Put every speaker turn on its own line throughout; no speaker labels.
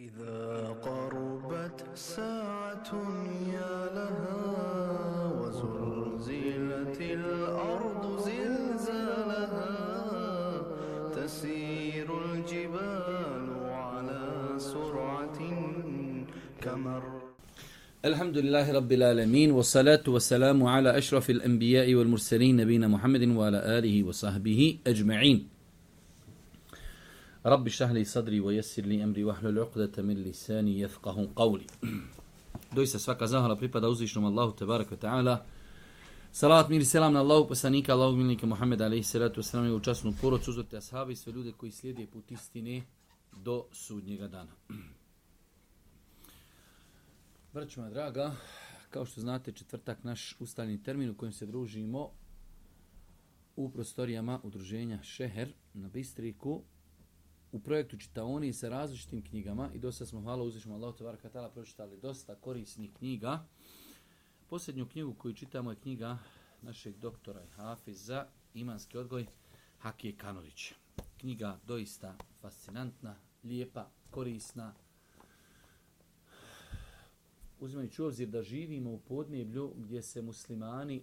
إذا قربت ساعة يا لها وزلزلت الأرض زلزالها تسير الجبال على سرعة
كمر الحمد لله رب العالمين والصلاة والسلام على أشرف الأنبياء والمرسلين نبينا محمد وعلى آله وصحبه أجمعين Rabbi šahli sadri wa jesir li emri wa hlul uqdata min lisani jefqahum qavli. Doista svaka zahvala pripada uzvišnom Allahu te barakve ta'ala. Salavat mir i selam na Allahu poslanika, Allahu milnika Muhammeda alaihi salatu wasalam i u časnu porod suzvrte ashabi i sve ljude koji slijede put istine do sudnjega dana. Vrćima draga, kao što znate četvrtak naš ustaljeni termin u kojem se družimo u prostorijama udruženja Šeher na Bistriku, u projektu Čitaoni sa različitim knjigama i dosta smo, hvala uzvišom Allah, tevara katala, pročitali dosta korisnih knjiga. Posljednju knjigu koju čitamo je knjiga našeg doktora Hafiza, imanski odgoj, Hakije Kanović. Knjiga doista fascinantna, lijepa, korisna. Uzimajući obzir da živimo u podneblju gdje se muslimani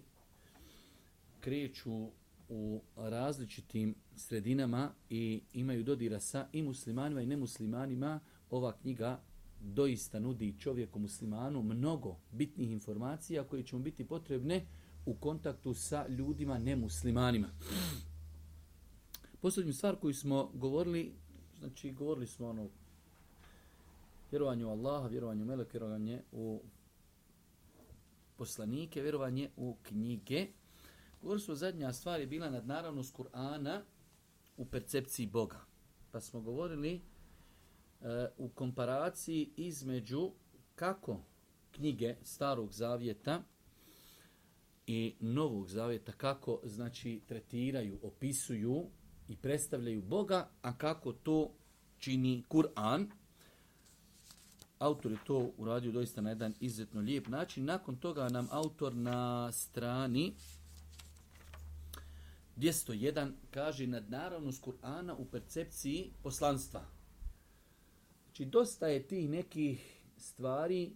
kreću u različitim sredinama i imaju dodira sa i muslimanima i nemuslimanima, ova knjiga doista nudi čovjeku muslimanu mnogo bitnih informacija koje će mu biti potrebne u kontaktu sa ljudima nemuslimanima. Posljednju stvar koju smo govorili, znači govorili smo ono, vjerovanju Allaha, vjerovanju Meleka, vjerovanje u poslanike, vjerovanje u knjige, Govorili smo zadnja stvar je bila nadnaravnost Kur'ana u percepciji Boga. Pa smo govorili e, u komparaciji između kako knjige starog zavjeta i novog zavjeta, kako znači tretiraju, opisuju i predstavljaju Boga, a kako to čini Kur'an. Autor je to uradio doista na jedan izuzetno lijep način. Nakon toga nam autor na strani 201 kaže nadnaravnost Kur'ana u percepciji poslanstva. Znači, dosta je tih nekih stvari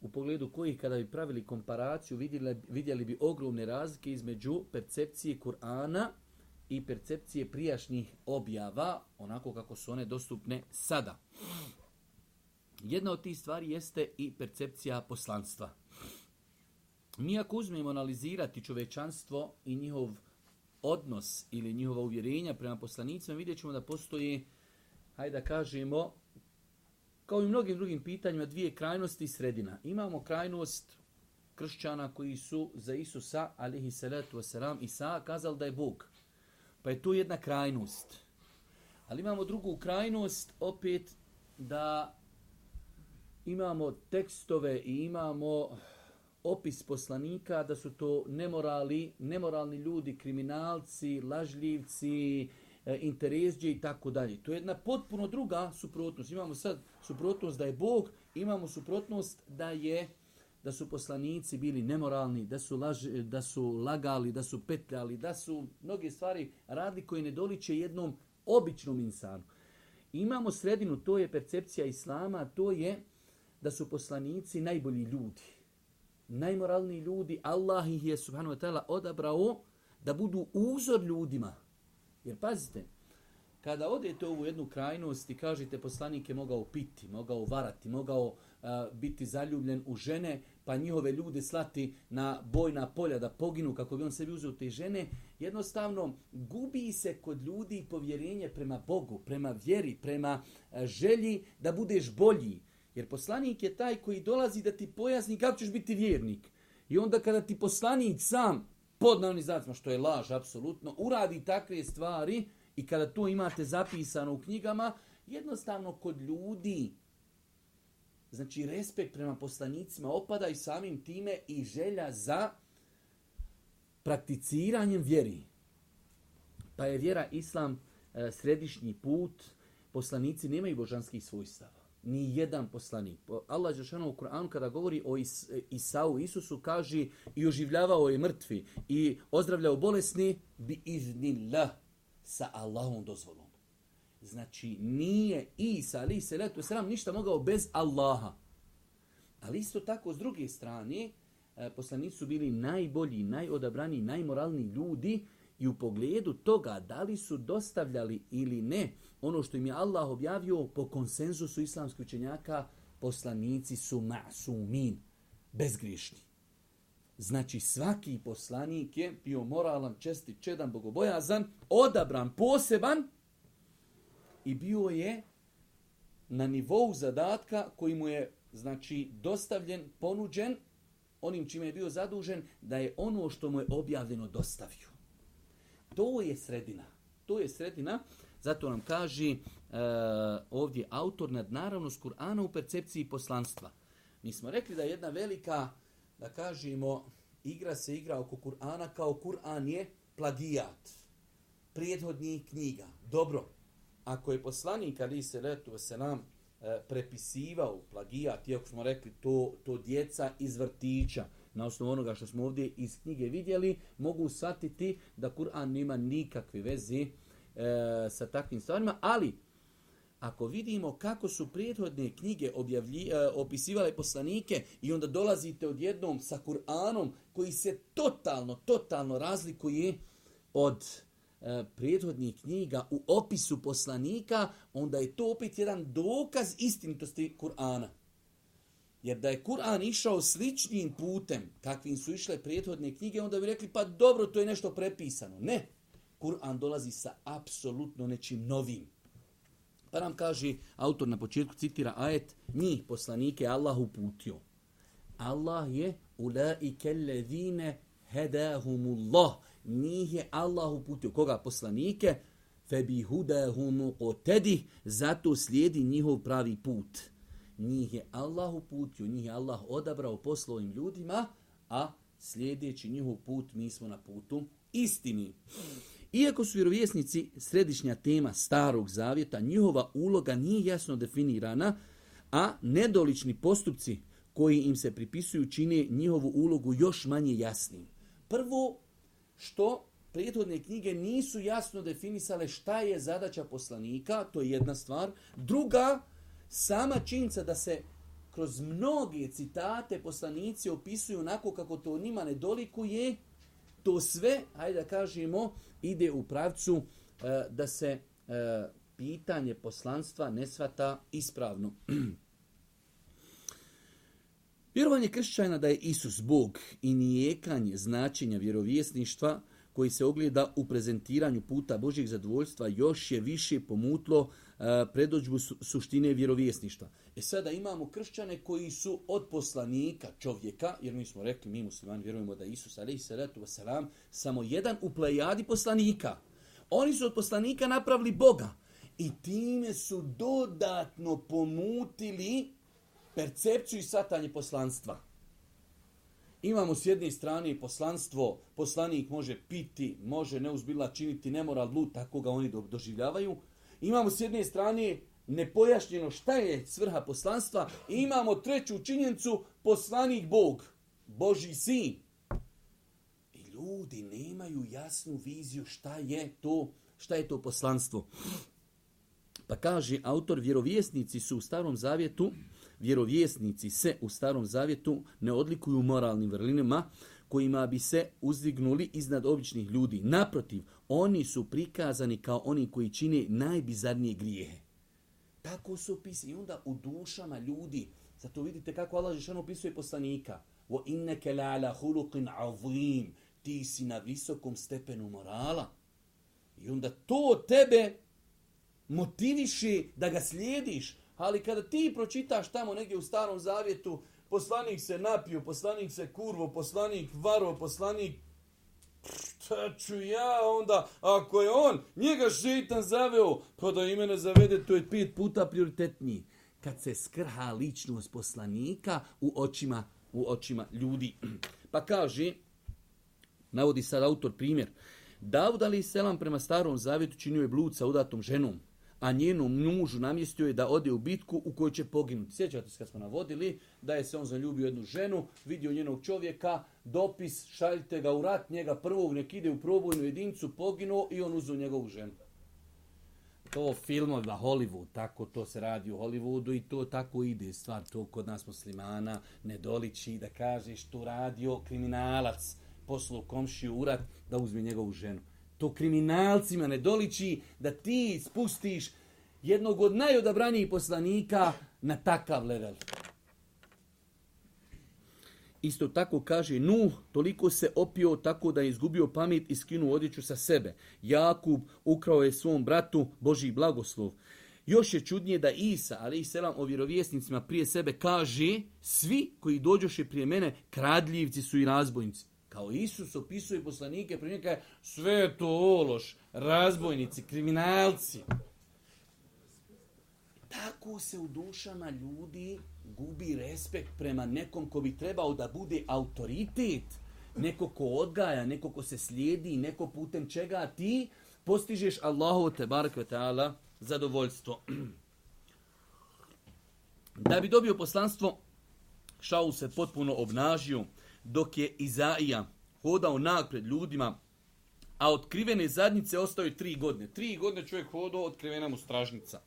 u pogledu kojih kada bi pravili komparaciju vidjeli, vidjeli bi ogromne razlike između percepcije Kur'ana i percepcije prijašnjih objava, onako kako su one dostupne sada. Jedna od tih stvari jeste i percepcija poslanstva. Mi ako uzmemo analizirati čovečanstvo i njihov uh, odnos ili njihova uvjerenja prema poslanicima, vidjet ćemo da postoji, hajde da kažemo, kao i mnogim drugim pitanjima, dvije krajnosti i sredina. Imamo krajnost kršćana koji su za Isusa, alihi salatu wasalam, Isa kazali da je Bog. Pa je to jedna krajnost. Ali imamo drugu krajnost, opet, da imamo tekstove i imamo uh, opis poslanika da su to nemorali, nemoralni ljudi, kriminalci, lažljivci, e, interesđe i tako dalje. To je jedna potpuno druga suprotnost. Imamo sad suprotnost da je Bog, imamo suprotnost da je da su poslanici bili nemoralni, da su, laž, da su lagali, da su petljali, da su mnoge stvari radili koje ne doliče jednom običnom insanu. Imamo sredinu, to je percepcija islama, to je da su poslanici najbolji ljudi, najmoralniji ljudi, Allah ih je subhanahu wa ta'ala odabrao da budu uzor ljudima. Jer pazite, kada odete u ovu jednu krajnost i kažete poslanik je mogao piti, mogao varati, mogao uh, biti zaljubljen u žene, pa njihove ljude slati na bojna polja da poginu kako bi on sebi uzeo te žene, jednostavno gubi se kod ljudi povjerenje prema Bogu, prema vjeri, prema uh, želji da budeš bolji. Jer poslanik je taj koji dolazi da ti pojasni kako ćeš biti vjernik. I onda kada ti poslanik sam, pod navnizacima, što je laž, apsolutno, uradi takve stvari i kada to imate zapisano u knjigama, jednostavno kod ljudi, znači respekt prema poslanicima opada i samim time i želja za prakticiranjem vjeri. Pa je vjera islam e, središnji put, poslanici nemaju božanskih svojstava ni jedan poslanik. Allah Žešanu u Kur'anu kada govori o Is Isau, Isusu kaže i oživljavao je mrtvi i ozdravljao bolesni bi izni la sa Allahom dozvolom. Znači nije Isa ali se letu sram ništa mogao bez Allaha. Ali isto tako s druge strane e, poslanici su bili najbolji, najodabrani, najmoralni ljudi i u pogledu toga da li su dostavljali ili ne, ono što im je Allah objavio po konsenzusu islamskih učenjaka, poslanici su ma'sumin, bezgriješni. Znači svaki poslanik je bio moralan, česti, čedan, bogobojazan, odabran, poseban i bio je na nivou zadatka koji mu je znači, dostavljen, ponuđen onim čime je bio zadužen da je ono što mu je objavljeno dostavio. To je sredina. To je sredina. Zato nam kaže e, ovdje autor nad naravnost Kur'ana u percepciji poslanstva. Mi smo rekli da je jedna velika, da kažemo, igra se igra oko Kur'ana kao Kur'an je plagijat prijedhodnijih knjiga. Dobro, ako je poslanik Ali se letu se nam e, prepisivao plagijat, iako smo rekli to, to djeca iz vrtića, na osnovu onoga što smo ovdje iz knjige vidjeli, mogu shvatiti da Kur'an nema nikakve veze e, sa takvim stvarima, ali ako vidimo kako su prethodne knjige objavlji, e, opisivale poslanike i onda dolazite odjednom sa Kur'anom koji se totalno, totalno razlikuje od e, prethodnih knjiga u opisu poslanika, onda je to opet jedan dokaz istinitosti Kur'ana. Jer da je Kur'an išao sličnim putem kakvim su išle prethodne knjige, onda bi rekli pa dobro, to je nešto prepisano. Ne, Kur'an dolazi sa apsolutno nečim novim. Pa nam kaže, autor na početku citira ajet, mi poslanike Allah uputio. Allah je ulai kellezine hedahumullah. Njih je Allah uputio. Koga poslanike? Febi hudahumu otedih, zato slijedi njihov pravi put. Njih je Allah uputio, njih je Allah odabrao poslovim ljudima, a slijedeći njihov put mi smo na putu istini. Iako su vjerovjesnici središnja tema starog zavjeta, njihova uloga nije jasno definirana, a nedolični postupci koji im se pripisuju čine njihovu ulogu još manje jasnim. Prvo, što prethodne knjige nisu jasno definisale šta je zadaća poslanika, to je jedna stvar. Druga, sama činjica da se kroz mnoge citate poslanici opisuju onako kako to njima nedolikuje, je to sve, hajde da kažemo, ide u pravcu e, da se e, pitanje poslanstva ne svata ispravno. Vjerovanje kršćajna da je Isus Bog i nijekanje značenja vjerovjesništva koji se ogleda u prezentiranju puta Božjeg zadovoljstva još je više pomutlo E, predođbu suštine vjerovjesništva. E sada imamo kršćane koji su od poslanika čovjeka, jer mi smo rekli, mi muslimani vjerujemo da Isus, ali i salatu wasalam, samo jedan u plejadi poslanika. Oni su od poslanika napravili Boga. I time su dodatno pomutili percepciju i satanje poslanstva. Imamo s jedne strane poslanstvo, poslanik može piti, može neuzbila činiti nemoral, lud, tako ga oni doživljavaju imamo s jedne strane nepojašnjeno šta je svrha poslanstva i imamo treću činjenicu poslanik Bog, Boži sin. I ljudi nemaju jasnu viziju šta je to, šta je to poslanstvo. Pa kaže autor, vjerovjesnici su u starom zavjetu, vjerovjesnici se u starom zavjetu ne odlikuju moralnim vrlinama, kojima bi se uzdignuli iznad običnih ljudi. Naprotiv, oni su prikazani kao oni koji čine najbizarnije grijehe. Tako su opisani. I onda u dušama ljudi, zato vidite kako Allah Žešan opisuje poslanika, o inneke la ala hulukin avim, ti si na visokom stepenu morala. I onda to tebe motiviši da ga slijediš. Ali kada ti pročitaš tamo negdje u starom zavjetu, poslanik se napio, poslanik se kurvo, poslanik varo, poslanik... Šta ću ja onda, ako je on njega šeitan zaveo, pa da i mene zavede, to je pet puta prioritetniji. Kad se skrha ličnost poslanika u očima, u očima ljudi. Pa kaže, navodi sad autor primjer, Davud ali selam prema starom zavjetu činio je blud sa udatom ženom a njenu mužu namjestio je da ode u bitku u kojoj će poginuti. Sjećate se kad smo navodili da je se on zaljubio jednu ženu, vidio njenog čovjeka, dopis, šaljite ga u rat, njega prvog nek ide u probojnu jedincu, poginuo i on uzeo njegovu ženu. To film na Hollywood, tako to se radi u Hollywoodu i to tako ide stvar, to kod nas muslimana ne doliči da kažeš tu radio kriminalac, poslu komšiju u rat da uzme njegovu ženu to kriminalcima ne doliči da ti spustiš jednog od najodabranijih poslanika na takav level. Isto tako kaže Nuh, toliko se opio tako da je izgubio pamet i skinuo odjeću sa sebe. Jakub ukrao je svom bratu Boži blagoslov. Još je čudnije da Isa, ali i selam o vjerovjesnicima prije sebe, kaže svi koji dođoše prije mene, kradljivci su i razbojnici kao Isus opisuje poslanike pri njega sve je to ološ, razbojnici, kriminalci. Tako se u dušama ljudi gubi respekt prema nekom ko bi trebao da bude autoritet, neko ko odgaja, neko ko se slijedi, neko putem čega ti postižeš Allahu te barekuta taala zadovoljstvo. Da bi dobio poslanstvo, Šau se potpuno obnažio, dok je Izaija hodao nag pred ljudima, a otkrivene zadnjice ostaju tri godine. Tri godine čovjek hodao, otkrivena mu stražnica.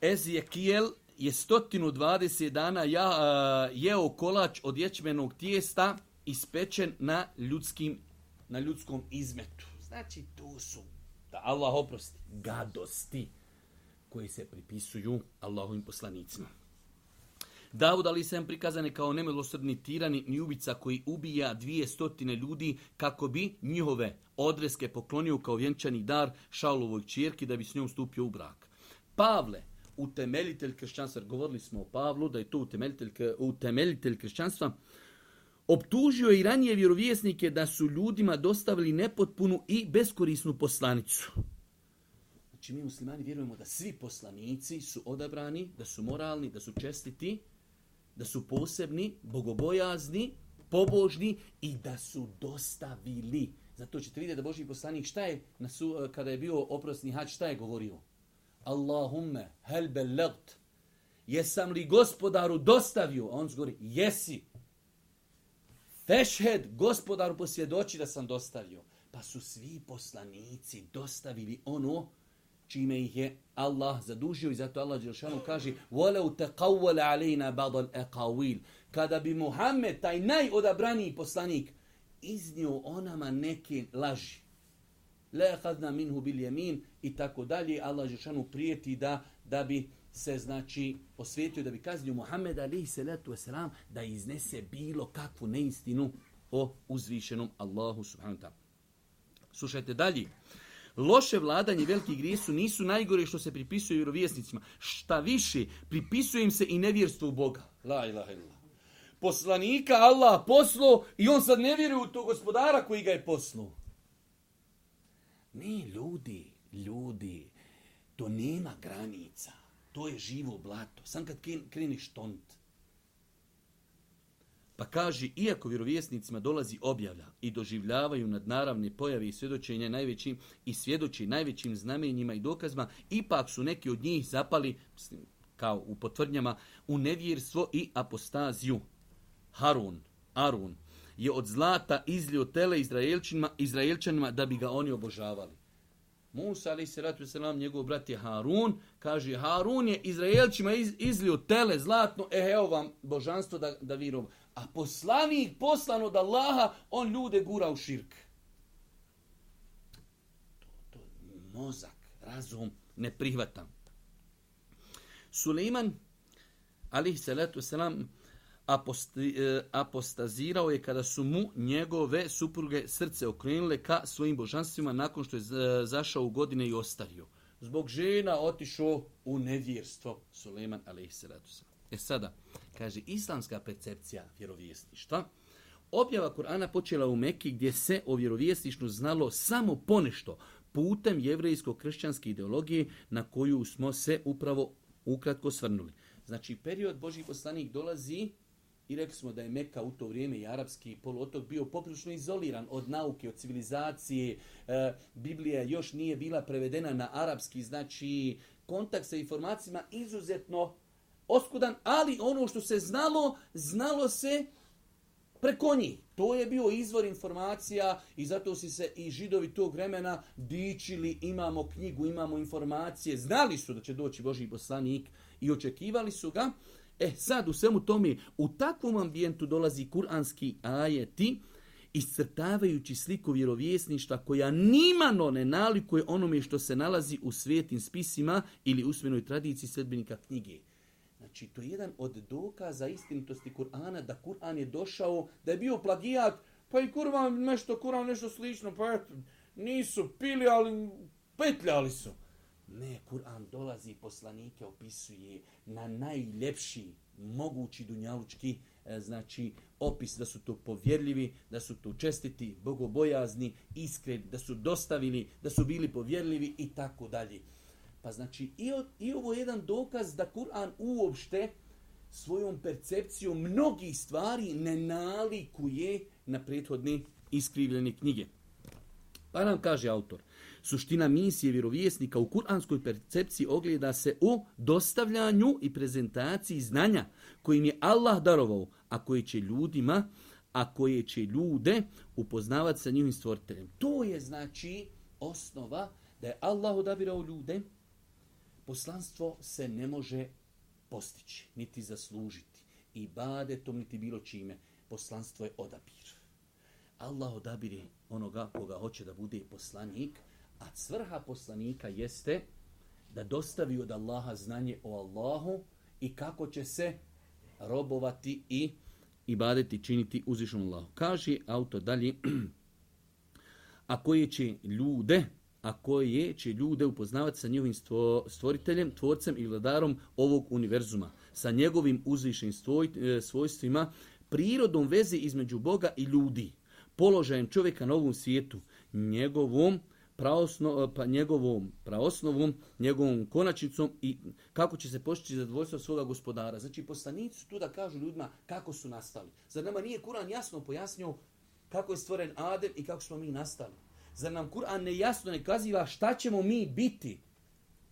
Ezekiel je 120 dana ja, jeo kolač od ječmenog tijesta ispečen na, ljudskim, na ljudskom izmetu. Znači, tu su, da Allah oprosti, gadosti koje se pripisuju Allahovim poslanicima. Davud Ali Sam prikazan je kao nemilosrdni tirani ni ubica koji ubija dvije stotine ljudi kako bi njihove odreske poklonio kao vjenčani dar Šaulovoj čirki da bi s njom stupio u brak. Pavle, utemeljitelj kršćanstva, govorili smo o Pavlu, da je to utemeljitelj, utemeljitelj kršćanstva, optužio je i ranije vjerovjesnike da su ljudima dostavili nepotpunu i beskorisnu poslanicu. Znači mi muslimani vjerujemo da svi poslanici su odabrani, da su moralni, da su čestiti, da su posebni, bogobojazni, pobožni i da su dostavili. Zato ćete vidjeti da Boži poslanik šta je, na su, eh, kada je bio oprosni hač, šta je govorio? Allahumme, hel belegt, jesam li gospodaru dostavio? A on zgori, jesi. Fešhed, gospodaru posvjedoči da sam dostavio. Pa su svi poslanici dostavili ono čime ih je Allah zadužio i zato Allah Đelšanu kaže وَلَوْ تَقَوَّلَ عَلَيْنَا بَضَ الْأَقَوِيلِ Kada bi Muhammed, taj najodabraniji poslanik, iznio onama neke laži. لَا أَخَذْنَا مِنْهُ بِالْيَمِينِ I tako dalje, Allah Đelšanu prijeti da, da bi se znači osvetio, da bi kaznio Muhammed alaihi salatu wasalam da iznese bilo kakvu neistinu o uzvišenom Allahu subhanahu wa ta'ala. Slušajte dalje. Loše vladanje i veliki grijesu nisu najgore što se pripisuje vjerovjesnicima. Šta više, pripisuje im se i nevjerstvo u Boga. La ilaha illa. Poslanika Allah poslao i on sad ne vjeruje u to gospodara koji ga je poslao. Mi ljudi, ljudi, to nema granica. To je živo blato. Sam kad kreniš tont, Pa kaže, iako vjerovjesnicima dolazi objavlja i doživljavaju nadnaravne pojave i svjedočenja najvećim i svjedoči najvećim znamenjima i dokazima, ipak su neki od njih zapali, mislim, kao u potvrdnjama, u nevjerstvo i apostaziju. Harun, Arun, je od zlata izlio tele Izraelčanima, Izraelčanima da bi ga oni obožavali. Musa, ali se ratu se nam, njegov brat je Harun, kaže, Harun je Izraelčima iz, izlio tele zlatno, ehe, evo vam božanstvo da, da vi robite. A poslanik poslan od Allaha, on ljude gura u širk. To, to mozak, razum, ne prihvatam. Suleiman, ali se letu selam, e, apostazirao je kada su mu njegove supruge srce okrenile ka svojim božanstvima nakon što je e, zašao u godine i ostario. Zbog žena otišao u nevjerstvo Suleiman, ali se selam. E sada, kaže, islamska percepcija vjerovjesništva, objava Kur'ana počela u Mekki gdje se o vjerovjesništvu znalo samo ponešto putem jevrejsko-kršćanske ideologije na koju smo se upravo ukratko svrnuli. Znači, period Božji poslanik dolazi i rekli smo da je Meka u to vrijeme i arapski poluotok bio poprično izoliran od nauke, od civilizacije. E, Biblija još nije bila prevedena na arapski, znači kontakt sa informacijama izuzetno oskudan, ali ono što se znalo, znalo se preko njih. To je bio izvor informacija i zato si se i židovi tog vremena dičili, imamo knjigu, imamo informacije, znali su da će doći Boži poslanik i očekivali su ga. E sad u svemu tome, u takvom ambijentu dolazi kuranski ajeti, iscrtavajući sliku vjerovjesništva koja nimano ne nalikuje onome što se nalazi u svetim spisima ili usmenoj tradiciji sredbenika knjige. Znači, to je jedan od dokaza istinitosti Kur'ana, da Kur'an je došao, da je bio plagijat, pa i kurva nešto, kurva nešto slično, pa eto, nisu pili, ali petljali su. Ne, Kur'an dolazi, poslanike opisuje na najljepši mogući dunjalučki, e, znači, opis da su to povjerljivi, da su to čestiti, bogobojazni, iskreni, da su dostavili, da su bili povjerljivi i tako dalje. Pa znači, i, i ovo je jedan dokaz da Kur'an uopšte svojom percepcijom mnogih stvari ne nalikuje na prethodne iskrivljene knjige. Pa nam kaže autor, suština misije vjerovjesnika u kuranskoj percepciji ogleda se u dostavljanju i prezentaciji znanja kojim je Allah darovao, a koje će ljudima, a koje će ljude upoznavati sa njihovim stvoriteljem. To je znači osnova da je Allah odabirao ljude, poslanstvo se ne može postići, niti zaslužiti. I bade tom, niti bilo čime. Poslanstvo je odabir. Allah odabiri onoga koga hoće da bude poslanik, a svrha poslanika jeste da dostavi od Allaha znanje o Allahu i kako će se robovati i i badeti činiti uzvišom Allahu. Kaže auto dalje, a koje će ljude, a koje će ljude upoznavati sa njovim stvoriteljem, tvorcem i vladarom ovog univerzuma, sa njegovim uzvišenim stvoj, e, svojstvima, prirodom vezi između Boga i ljudi, položajem čovjeka na ovom svijetu, njegovom, praosno, e, pa njegovom praosnovom, njegovom konačnicom i kako će se početi zadovoljstvo svoga gospodara. Znači, poslanici tu da kažu ljudima kako su nastali. Zar nama nije Kuran jasno pojasnio kako je stvoren Adem i kako smo mi nastali? Zar nam Kur'an nejasno ne kaziva šta ćemo mi biti?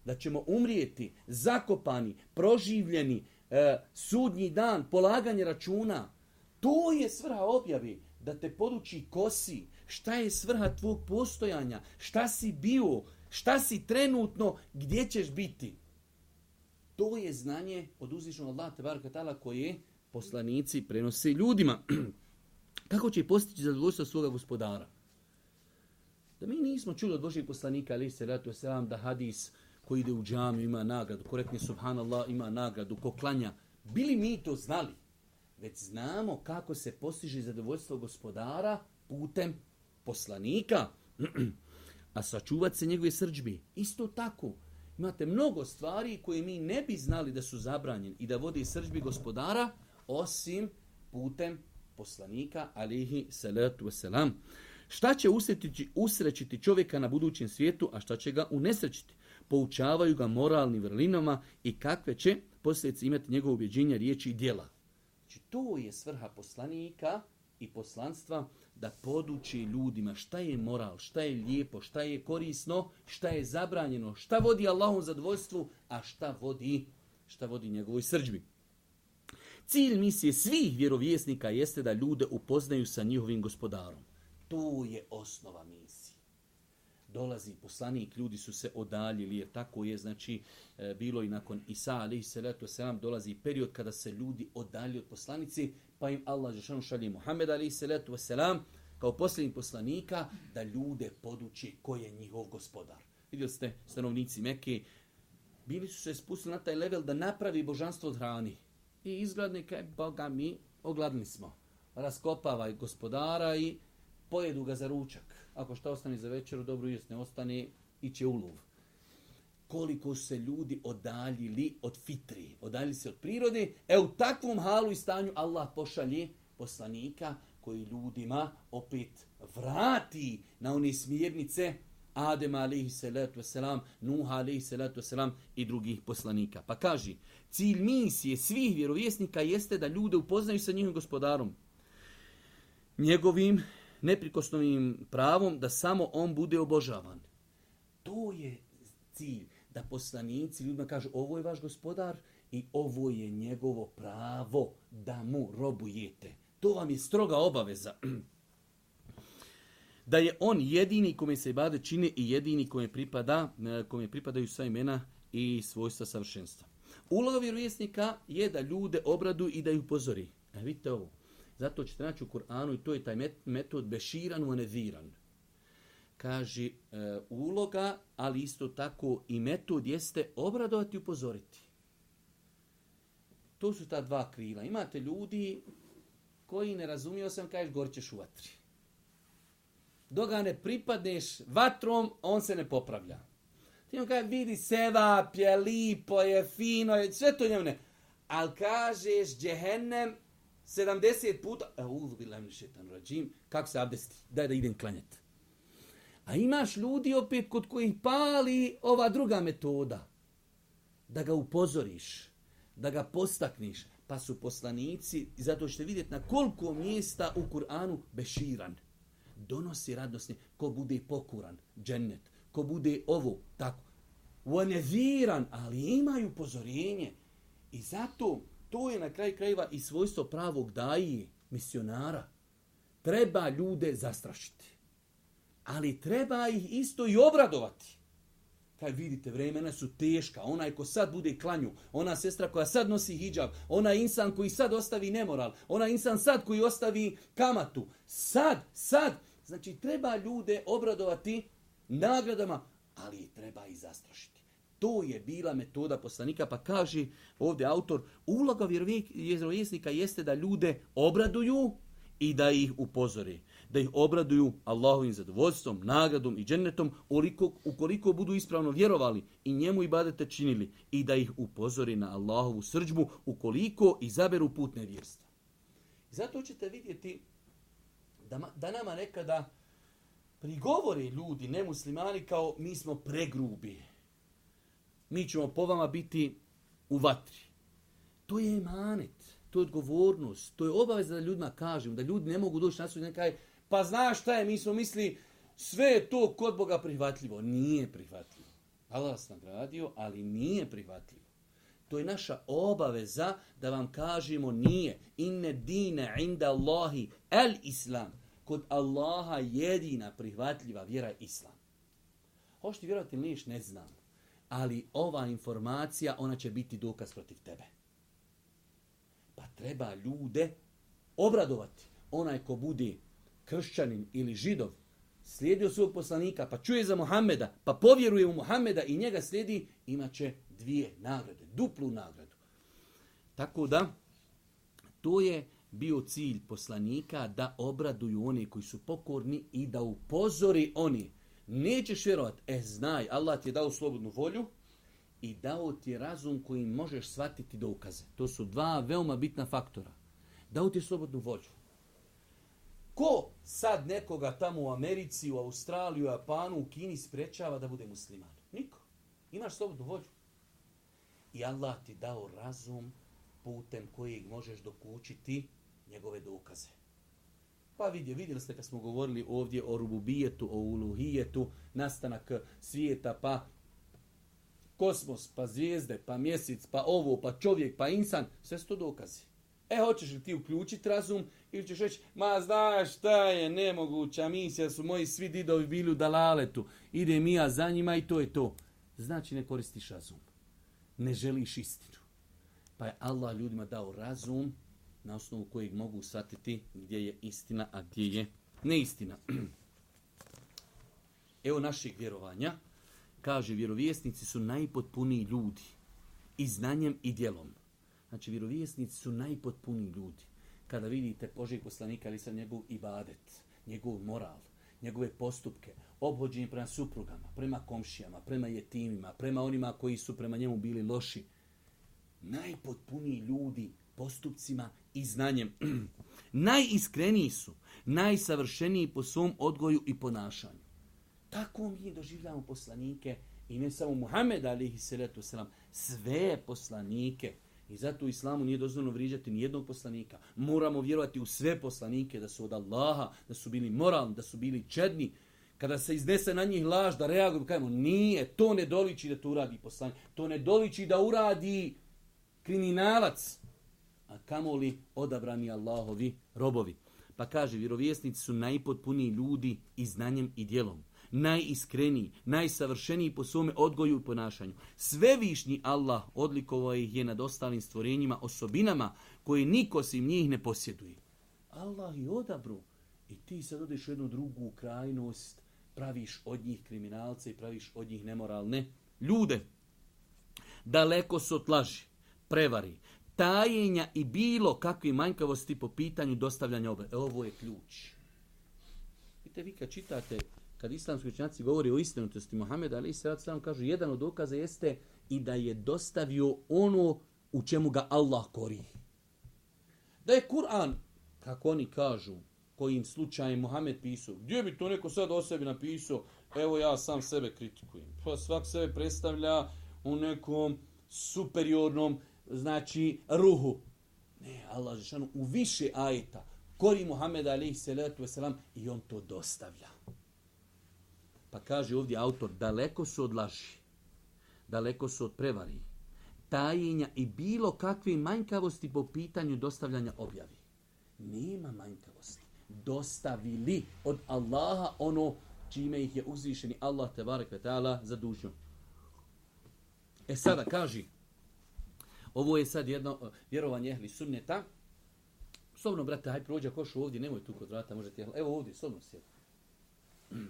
Da ćemo umrijeti, zakopani, proživljeni, e, sudnji dan, polaganje računa. To je svrha objave, da te poduči kosi, šta je svrha tvog postojanja, šta si bio, šta si trenutno, gdje ćeš biti. To je znanje od uzvišnog Allaha Tebara Katala koje poslanici prenose ljudima. Kako će postići zadovoljstvo svoga gospodara? Da mi nismo čuli od Božih poslanika, ali se ratu selam da hadis ko ide u džamiju ima nagradu, ko rekne subhanallah ima nagradu, ko klanja. Bili mi to znali, već znamo kako se postiže zadovoljstvo gospodara putem poslanika. A sačuvat se njegove srđbi. Isto tako, imate mnogo stvari koje mi ne bi znali da su zabranjeni i da vodi srđbi gospodara, osim putem poslanika, alihi salatu wasalam. selam. Šta će usretiti, usrećiti čovjeka na budućem svijetu, a šta će ga unesrećiti? Poučavaju ga moralnim vrlinama i kakve će posljedice imati njegove objeđenja, riječi i djela. Znači, to je svrha poslanika i poslanstva da poduči ljudima šta je moral, šta je lijepo, šta je korisno, šta je zabranjeno, šta vodi Allahom zadovoljstvu, a šta vodi, šta vodi njegovoj srđbi. Cilj misije svih vjerovjesnika jeste da ljude upoznaju sa njihovim gospodarom. To je osnova misije. Dolazi poslanik, ljudi su se odaljili, jer tako je, znači, e, bilo i nakon Isa, ali i salatu selam, dolazi period kada se ljudi odalji od poslanici, pa im Allah žašanu šalje Muhammed, ali i salatu selam, kao posljednji poslanika, da ljude poduči ko je njihov gospodar. Vidjeli ste, stanovnici Mekke, bili su se spustili na taj level da napravi božanstvo od hrani. I izgledne, kaj, Boga, mi ogladni smo. Raskopavaj gospodara i pojedu ga za ručak. Ako šta ostane za večeru, dobro jest ne ostane, iće ulov. Koliko se ljudi odaljili od fitri, odaljili se od prirode, e u takvom halu i stanju Allah pošalje poslanika koji ljudima opet vrati na one smjernice Adem alaihi salatu wasalam, Nuh alaihi salatu wasalam i drugih poslanika. Pa kaži, cilj misije svih vjerovjesnika jeste da ljude upoznaju sa njihovim gospodarom, njegovim neprikosnovim pravom da samo on bude obožavan. To je cilj, da poslanici ljudima kažu ovo je vaš gospodar i ovo je njegovo pravo da mu robujete. To vam je stroga obaveza. Da je on jedini kome se ibadet čine i jedini kome, pripada, e, kome pripadaju sva imena i svojstva savršenstva. Uloga vjerovjesnika je da ljude obradu i da ih upozori. E, vidite ovo. Zato ćete naći u Kur'anu i to je taj metod beširan u aneziran. Kaže, e, uloga, ali isto tako i metod jeste obradovati i upozoriti. To su ta dva krila. Imate ljudi koji ne razumio sam, kažeš, gorćeš u vatri. Dok ga ne pripadneš vatrom, on se ne popravlja. Ti on kaže, vidi, sevap je, lipo je, fino je, sve to njemu ne. Al kažeš, djehennem, 70 puta, e, uzu bilo mi šetan rađim, kako se abdesti, daj da idem klanjet. A imaš ljudi opet kod kojih pali ova druga metoda, da ga upozoriš, da ga postakniš, pa su poslanici, i zato ćete vidjeti na koliko mjesta u Kur'anu beširan. Donosi radnosti, ko bude pokuran, džennet, ko bude ovo, tako. Uaneziran, ali imaju upozorjenje. I zato, To je na kraj krajeva i svojstvo pravog daji, misionara. Treba ljude zastrašiti. Ali treba ih isto i obradovati. Kaj vidite, vremena su teška. Onaj ko sad bude klanju, ona sestra koja sad nosi hijab, ona insan koji sad ostavi nemoral, ona insan sad koji ostavi kamatu. Sad, sad. Znači, treba ljude obradovati nagradama, ali treba i zastrašiti. To je bila metoda poslanika, pa kaže ovdje autor, uloga vjerovjesnika jeste da ljude obraduju i da ih upozori. Da ih obraduju Allahovim zadovoljstvom, nagradom i džennetom, uliko, ukoliko budu ispravno vjerovali i njemu i badete činili, i da ih upozori na Allahovu srđbu, ukoliko izaberu put nevjerstva. Zato ćete vidjeti da, da nama nekada prigovore ljudi, nemuslimani, kao mi smo pregrubi mi ćemo po vama biti u vatri. To je emanet, to je odgovornost, to je obaveza da ljudima kažem, da ljudi ne mogu doći na sudnji kaj, pa znaš šta je, mi smo misli, sve je to kod Boga prihvatljivo. Nije prihvatljivo. Allah vas nagradio, ali nije prihvatljivo. To je naša obaveza da vam kažemo nije. Inne dine inda Allahi el Islam. Kod Allaha jedina prihvatljiva vjera Islam. Hoš ti vjerovati ili niješ, ne znam ali ova informacija, ona će biti dokaz protiv tebe. Pa treba ljude obradovati. Onaj ko bude kršćanin ili židov, slijedio svog poslanika, pa čuje za Muhameda, pa povjeruje u Muhameda i njega slijedi, imaće dvije nagrade, duplu nagradu. Tako da, to je bio cilj poslanika da obraduju one koji su pokorni i da upozori oni Nećeš vjerovat. E, znaj, Allah ti je dao slobodnu volju i dao ti razum kojim možeš shvatiti dokaze. To su dva veoma bitna faktora. Dao ti je slobodnu volju. Ko sad nekoga tamo u Americi, u Australiju, u Japanu, u Kini sprečava da bude musliman? Niko. Imaš slobodnu volju. I Allah ti dao razum putem kojeg možeš dokučiti njegove dokaze. Pa vidje, vidjeli ste kad smo govorili ovdje o rububijetu, o uluhijetu, nastanak svijeta, pa kosmos, pa zvijezde, pa mjesec, pa ovo, pa čovjek, pa insan, sve su to dokazi. E, hoćeš li ti uključiti razum ili ćeš reći, ma znaš šta je nemoguća misija, su moji svi didovi bili u dalaletu, idem i ja za njima i to je to. Znači ne koristiš razum, ne želiš istinu. Pa je Allah ljudima dao razum, na osnovu kojeg mogu shvatiti gdje je istina, a gdje je neistina. Evo naših vjerovanja. Kaže, vjerovjesnici su najpotpuniji ljudi i znanjem i djelom. Znači, vjerovjesnici su najpotpuniji ljudi. Kada vidite Božeg poslanika, ali sam njegov ibadet, njegov moral, njegove postupke, obhođenje prema suprugama, prema komšijama, prema jetimima, prema onima koji su prema njemu bili loši, najpotpuniji ljudi postupcima i znanjem. Najiskreniji su, najsavršeniji po svom odgoju i ponašanju. Tako mi doživljamo poslanike i ne samo Muhammed alihi salatu wasalam, sve poslanike. I zato u islamu nije dozvoljeno vriđati ni jednog poslanika. Moramo vjerovati u sve poslanike da su od Allaha, da su bili moralni, da su bili čedni. Kada se iznese na njih laž da reaguju, kajemo, nije, to ne doliči da to uradi poslanik. To ne doliči da uradi kriminalac a kamoli odabrani Allahovi robovi. Pa kaže, vjerovjesnici su najpotpuniji ljudi i znanjem i dijelom. Najiskreniji, najsavršeniji po svome odgoju i ponašanju. Svevišnji Allah odlikovao ih je nad ostalim stvorenjima osobinama koje niko si njih ne posjeduje. Allah je odabru i ti sad odeš u jednu drugu krajnost, praviš od njih kriminalce i praviš od njih nemoralne ljude. Daleko su od laži, prevari, tajenja i bilo kakve manjkavosti po pitanju dostavljanja obe. E, ovo je ključ. Vidite, vi kad čitate, kad islamski učenjaci govori o istinutosti Muhammeda, ali se rad sam kažu, jedan od dokaza jeste i da je dostavio ono u čemu ga Allah kori. Da je Kur'an, kako oni kažu, kojim slučajem Muhammed pisao, gdje bi to neko sad o sebi napisao, evo ja sam sebe kritikujem. Pa svak sebe predstavlja u nekom superiornom znači ruhu. Ne, Allah Žešanu u više ajeta kori Muhammed alaihi salatu wasalam i on to dostavlja. Pa kaže ovdje autor, daleko su od laži, daleko su od prevari, tajenja i bilo kakve manjkavosti po pitanju dostavljanja objavi. Nema manjkavosti. Dostavili od Allaha ono čime ih je uzvišeni Allah tebarek ve ta'ala zadužio. E sada kaži, ovo je sad jedno eh, vjerovanje ehli sunneta. Sobno, brate, haj prođa košu ovdje, nemoj tu kod vrata, možete jehla. Evo ovdje, sobno sjedi.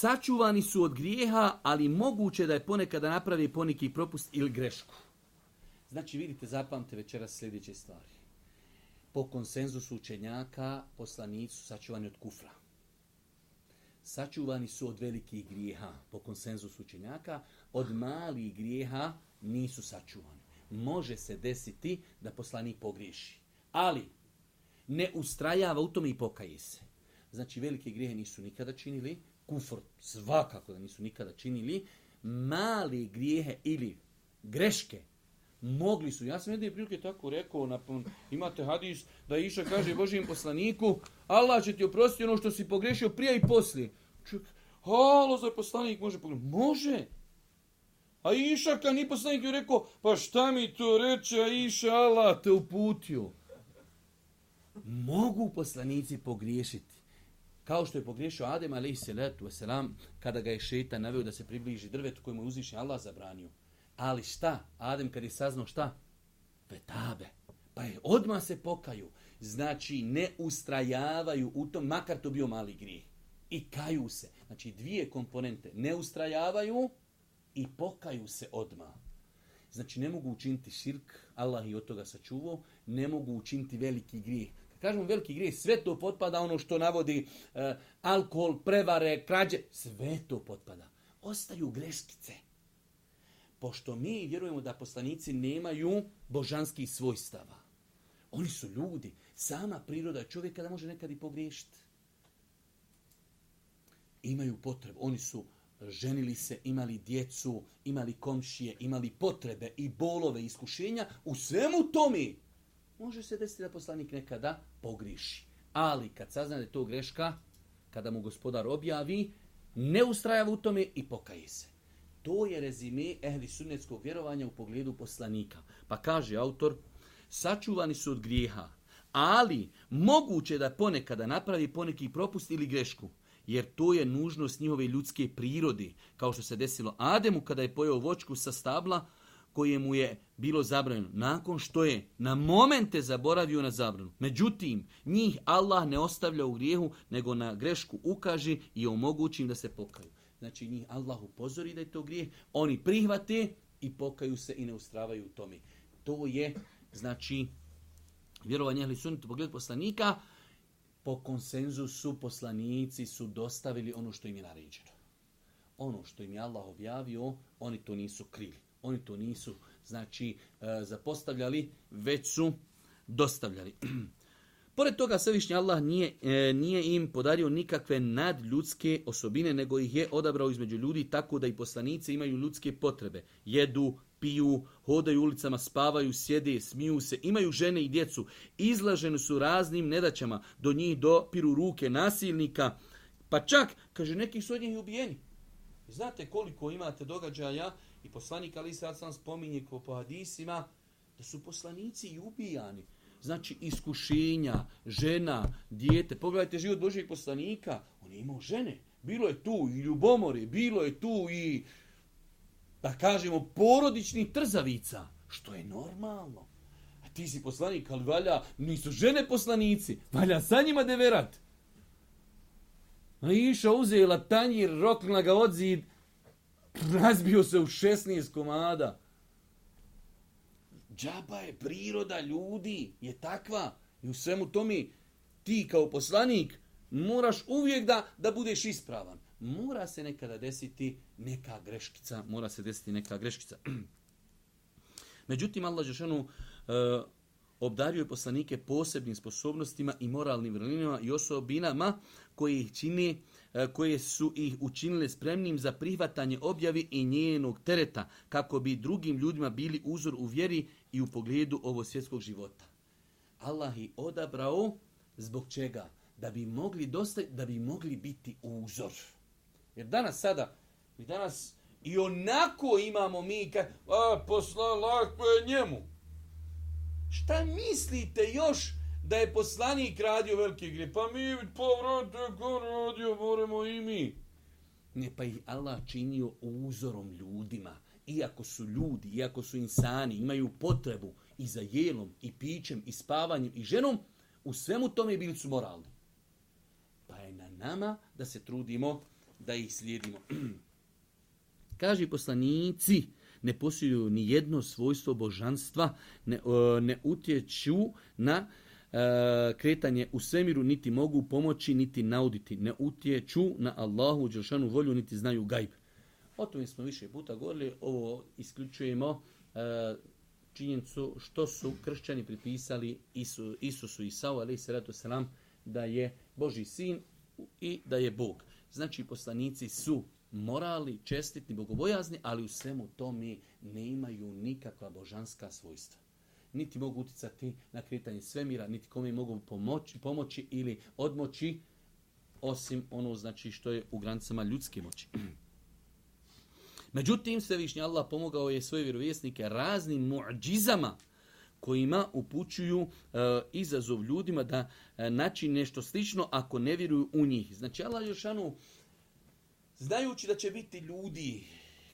Sačuvani su od grijeha, ali moguće da je ponekada napravi poniki propust ili grešku. Znači, vidite, zapamte večeras sljedeće stvari. Po konsenzusu učenjaka, poslanici su sačuvani od kufra. Sačuvani su od velikih grijeha, po konsenzusu učenjaka, od malih grijeha nisu sačuvani može se desiti da poslanik pogriješi. Ali, ne ustrajava u tome i pokaje se. Znači, velike grijehe nisu nikada činili, kufor svakako da nisu nikada činili, mali grijehe ili greške mogli su. Ja sam jedne prilike tako rekao, napun, imate hadis da iša kaže Božijem poslaniku, Allah će ti oprostiti ono što si pogrešio prije i poslije. Čak, halo, za poslanik može pogrešiti? Može! A Iša kad ni poslanik je rekao, pa šta mi to reče, a Iša Allah te uputio. Mogu poslanici pogriješiti. Kao što je pogriješio Adem alaihi salatu wasalam, kada ga je šeitan naveo da se približi drvetu kojemu je uzvišen Allah zabranio. Ali šta? Adem kad je saznao šta? Petabe. Pa je odma se pokaju. Znači ne ustrajavaju u tom, makar to bio mali grih. I kaju se. Znači dvije komponente. Ne ustrajavaju, i pokaju se odma. Znači, ne mogu učiniti širk, Allah i od toga sačuvao, ne mogu učiniti veliki grijeh. Kad kažemo veliki grijeh, sve to potpada ono što navodi e, alkohol, prevare, krađe, sve to potpada. Ostaju greškice. Pošto mi vjerujemo da poslanici nemaju božanskih svojstava. Oni su ljudi. Sama priroda čovjeka da može nekad i pogriješiti. Imaju potrebu. Oni su ženili se, imali djecu, imali komšije, imali potrebe i bolove i iskušenja, u svemu tome može se desiti da poslanik nekada pogriši. Ali kad sazna da je to greška, kada mu gospodar objavi, ne ustrajava u tome i pokaje se. To je rezime ehli sunnetskog vjerovanja u pogledu poslanika. Pa kaže autor, sačuvani su od grijeha, ali moguće da ponekada napravi poneki propust ili grešku jer to je nužnost njihove ljudske prirode, kao što se desilo Ademu kada je pojeo vočku sa stabla koje mu je bilo zabranjeno, nakon što je na momente zaboravio na zabranu. Međutim, njih Allah ne ostavlja u grijehu, nego na grešku ukaže i omogući im da se pokaju. Znači, njih Allah upozori da je to grijeh, oni prihvate i pokaju se i ne ustravaju u tome. To je, znači, vjerovanje Ahli Sunnitu, pogled poslanika, po konsenzusu poslanici su dostavili ono što im je naređeno. Ono što im je Allah objavio, oni to nisu krili. Oni to nisu, znači, e, zapostavljali, već su dostavljali. Pored toga, Svevišnji Allah nije, e, nije im podario nikakve nadljudske osobine, nego ih je odabrao između ljudi tako da i poslanice imaju ljudske potrebe. Jedu, piju, hodaju ulicama, spavaju, sjede, smiju se, imaju žene i djecu, izlaženi su raznim nedaćama, do njih dopiru ruke nasilnika, pa čak, kaže, neki su od njih ubijeni. Znate koliko imate događaja i poslanik Ali sad sam spominje ko po hadisima da su poslanici i ubijani. Znači iskušenja, žena, dijete. Pogledajte život Božijeg poslanika. On je imao žene. Bilo je tu i ljubomore, bilo je tu i uh, da kažemo, porodičnih trzavica, što je normalno. A ti si poslanik, ali valja, nisu žene poslanici, valja sa njima deverat. A iša uzela tanjir, roknula ga od zid, razbio se u 16 komada. Džaba je priroda ljudi, je takva. I u svemu tomi ti kao poslanik moraš uvijek da, da budeš ispravan mora se nekada desiti neka greškica, mora se desiti neka greškica. Međutim, Allah Žešanu e, obdaruje poslanike posebnim sposobnostima i moralnim vrlinama i osobinama koje ih čini, e, koje su ih učinile spremnim za prihvatanje objavi i njenog tereta, kako bi drugim ljudima bili uzor u vjeri i u pogledu ovo svjetskog života. Allah ih odabrao zbog čega? Da bi mogli, dosta, da bi mogli biti uzor. Uzor. Jer danas sada, mi danas i onako imamo mi, kad, a, posla, lako je njemu. Šta mislite još da je poslanik radio velike igre? Pa mi, pa vrate, ko radio, moramo i mi. Ne, pa ih Allah činio uzorom ljudima. Iako su ljudi, iako su insani, imaju potrebu i za jelom, i pićem, i spavanjem, i ženom, u svemu tome bili su moralni. Pa je na nama da se trudimo da ih slijedimo. Kaže poslanici, ne posjeduju ni jedno svojstvo božanstva, ne, e, ne utječu na e, kretanje u svemiru, niti mogu pomoći, niti nauditi. Ne utječu na Allahu, Đelšanu volju, niti znaju gajb. O tome smo više puta govorili, ovo isključujemo e, činjenicu što su kršćani pripisali Isu, Isusu i Sau, ali se ratu selam, da je Boži sin i da je Bog. Znači, poslanici su morali, čestitni, bogobojazni, ali u svemu tome ne imaju nikakva božanska svojstva. Niti mogu uticati na kretanje svemira, niti kome mogu pomoći, pomoći ili odmoći, osim ono znači što je u granicama ljudske moći. Međutim, Svevišnji Allah pomogao je svoje vjerovjesnike raznim muđizama, kojima upućuju e, izazov ljudima da e, naći nešto slično ako ne vjeruju u njih. Znači, Allah Jošanu, znajući da će biti ljudi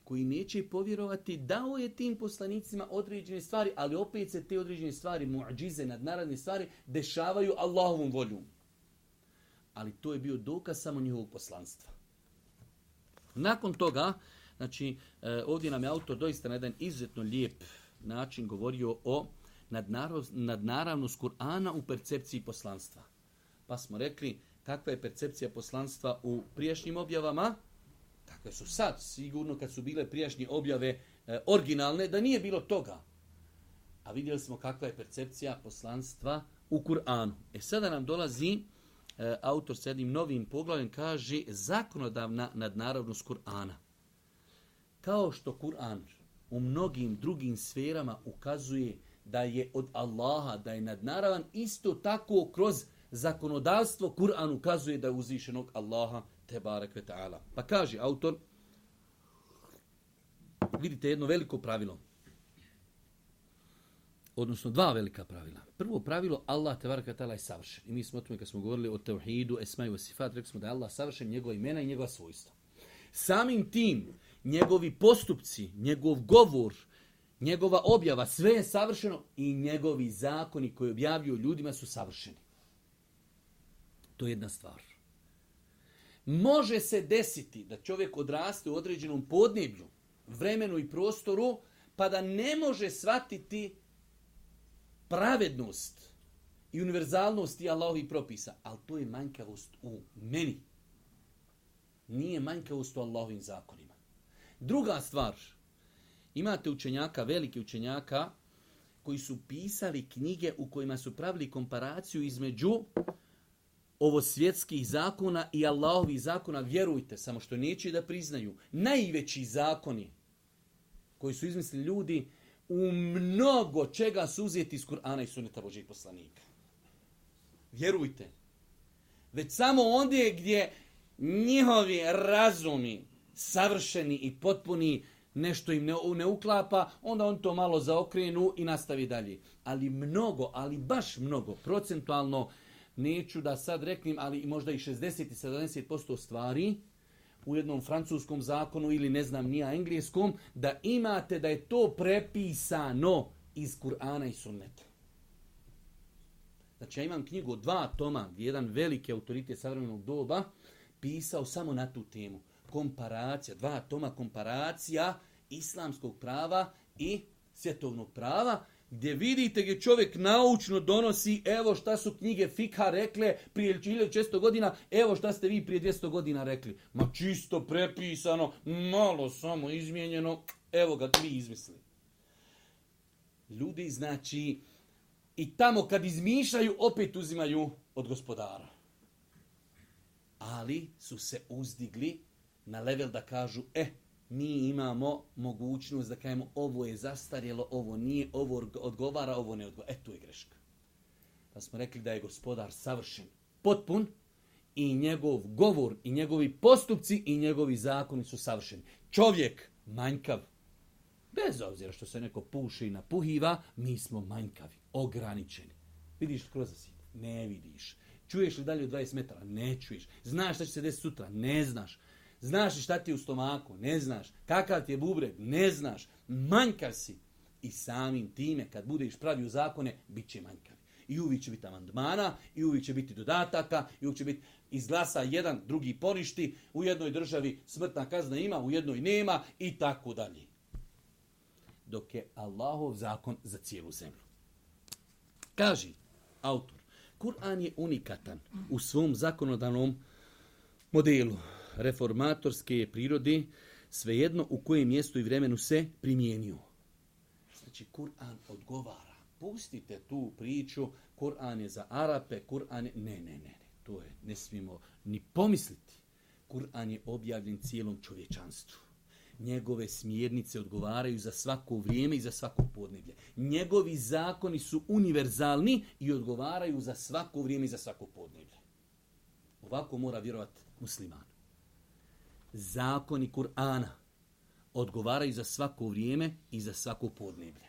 koji neće povjerovati, dao je tim poslanicima određene stvari, ali opet se te određene stvari, muadžize, nadnaradne stvari, dešavaju Allahovom voljom. Ali to je bio dokaz samo njihovog poslanstva. Nakon toga, znači, e, ovdje nam je autor doista na jedan izuzetno lijep način govorio o nadnaravnost Kur'ana u percepciji poslanstva. Pa smo rekli, kakva je percepcija poslanstva u prijašnjim objavama? Takve su sad, sigurno kad su bile prijašnje objave e, originalne, da nije bilo toga. A vidjeli smo kakva je percepcija poslanstva u Kur'anu. E sada nam dolazi e, autor s jednim novim poglavljem, kaže zakonodavna nadnaravnost Kur'ana. Kao što Kur'an u mnogim drugim sferama ukazuje nadnaravnost da je od Allaha, da je nadnaravan, isto tako kroz zakonodavstvo Kur'an ukazuje da je uzvišenog Allaha tebarek ve ta'ala. Pa kaže autor, vidite jedno veliko pravilo, odnosno dva velika pravila. Prvo pravilo, Allah tebarek ve ta'ala je savršen. I mi smo o tome kad smo govorili o tevhidu, esmaju, sifat, rekli smo da je Allah savršen njegova imena i njegova svojstva. Samim tim, njegovi postupci, njegov govor, njegova objava, sve je savršeno i njegovi zakoni koji objavljuju ljudima su savršeni. To je jedna stvar. Može se desiti da čovjek odraste u određenom podneblju, vremenu i prostoru, pa da ne može shvatiti pravednost i univerzalnost i Allahovih propisa. Ali to je manjkavost u meni. Nije manjkavost u Allahovim zakonima. Druga stvar, Imate učenjaka, velike učenjaka, koji su pisali knjige u kojima su pravili komparaciju između ovo svjetskih zakona i Allahovih zakona, vjerujte, samo što neće da priznaju. Najveći zakoni koji su izmislili ljudi u mnogo čega su uzeti iz Kur'ana i Sunneta Božih poslanika. Vjerujte. Već samo ondje gdje njihovi razumi savršeni i potpuni nešto im ne, ne uklapa, onda on to malo zaokrenu i nastavi dalje. Ali mnogo, ali baš mnogo, procentualno, neću da sad reknim, ali možda i 60 i 70% stvari u jednom francuskom zakonu ili ne znam nija engleskom, da imate da je to prepisano iz Kur'ana i Sunneta. Znači, ja imam knjigu dva toma, jedan veliki autoritet savremenog doba, pisao samo na tu temu komparacija, dva toma komparacija islamskog prava i svjetovnog prava, gdje vidite gdje čovjek naučno donosi evo šta su knjige Fika rekle prije 1600 godina, evo šta ste vi prije 200 godina rekli. Ma čisto prepisano, malo samo izmijenjeno, evo ga tri izmisli. Ljudi, znači, i tamo kad izmišljaju, opet uzimaju od gospodara. Ali su se uzdigli na level da kažu e, mi imamo mogućnost da kajemo ovo je zastarjelo, ovo nije, ovo odgovara, ovo ne odgovara. E, tu je greška. Pa smo rekli da je gospodar savršen, potpun, i njegov govor, i njegovi postupci, i njegovi zakoni su savršeni. Čovjek manjkav, bez obzira što se neko puši i napuhiva, mi smo manjkavi, ograničeni. Vidiš li kroz Ne vidiš. Čuješ li dalje od 20 metara? Ne čuješ. Znaš šta će se desiti sutra? Ne znaš. Znaš li šta ti je u stomaku? Ne znaš. Kakav ti je bubreg? Ne znaš. Manjkav si. I samim time, kad budeš pravio zakone, bit će manjkav. I uvijek će biti amandmana, i uvijek će biti dodataka, i uvijek će biti izglasa jedan, drugi porišti, u jednoj državi smrtna kazna ima, u jednoj nema, i tako dalje. Dok je Allahov zakon za cijelu zemlju. Kaži, autor, Kur'an je unikatan u svom zakonodanom modelu reformatorske prirode, svejedno u kojem mjestu i vremenu se primijenio. Znači, Kur'an odgovara. Pustite tu priču, Kur'an je za Arape, Kur'an je... Ne, ne, ne, ne, to je, ne smijemo ni pomisliti. Kur'an je objavljen cijelom čovječanstvu. Njegove smjernice odgovaraju za svako vrijeme i za svako podneblje. Njegovi zakoni su univerzalni i odgovaraju za svako vrijeme i za svako podneblje. Ovako mora vjerovati musliman zakoni Kur'ana odgovaraju za svako vrijeme i za svako podneblje.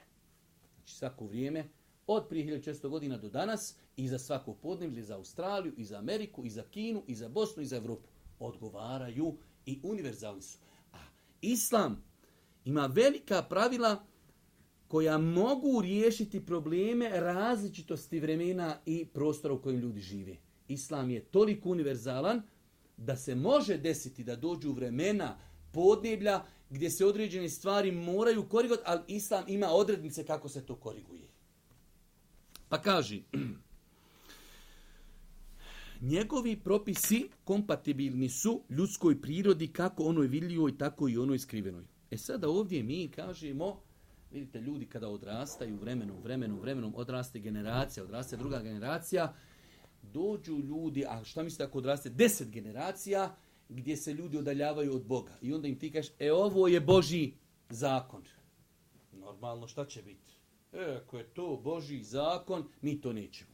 Znači svako vrijeme od prije 1600 godina do danas i za svako podneblje, za Australiju, i za Ameriku, i za Kinu, i za Bosnu, i za Evropu. Odgovaraju i univerzalni su. A Islam ima velika pravila koja mogu riješiti probleme različitosti vremena i prostora u kojem ljudi žive. Islam je toliko univerzalan da se može desiti da dođu vremena podneblja gdje se određene stvari moraju korigovati, ali islam ima odrednice kako se to koriguje. Pa kaži, njegovi propisi kompatibilni su ljudskoj prirodi kako onoj vidljivoj, tako i onoj skrivenoj. E sada ovdje mi kažemo, vidite ljudi kada odrastaju vremenom, vremenom, vremenom, odraste generacija, odraste druga generacija, dođu ljudi, a šta mislite ako odraste deset generacija, gdje se ljudi odaljavaju od Boga. I onda im ti kažeš, e ovo je Boži zakon. Normalno, šta će biti? E, ako je to Boži zakon, mi to nećemo.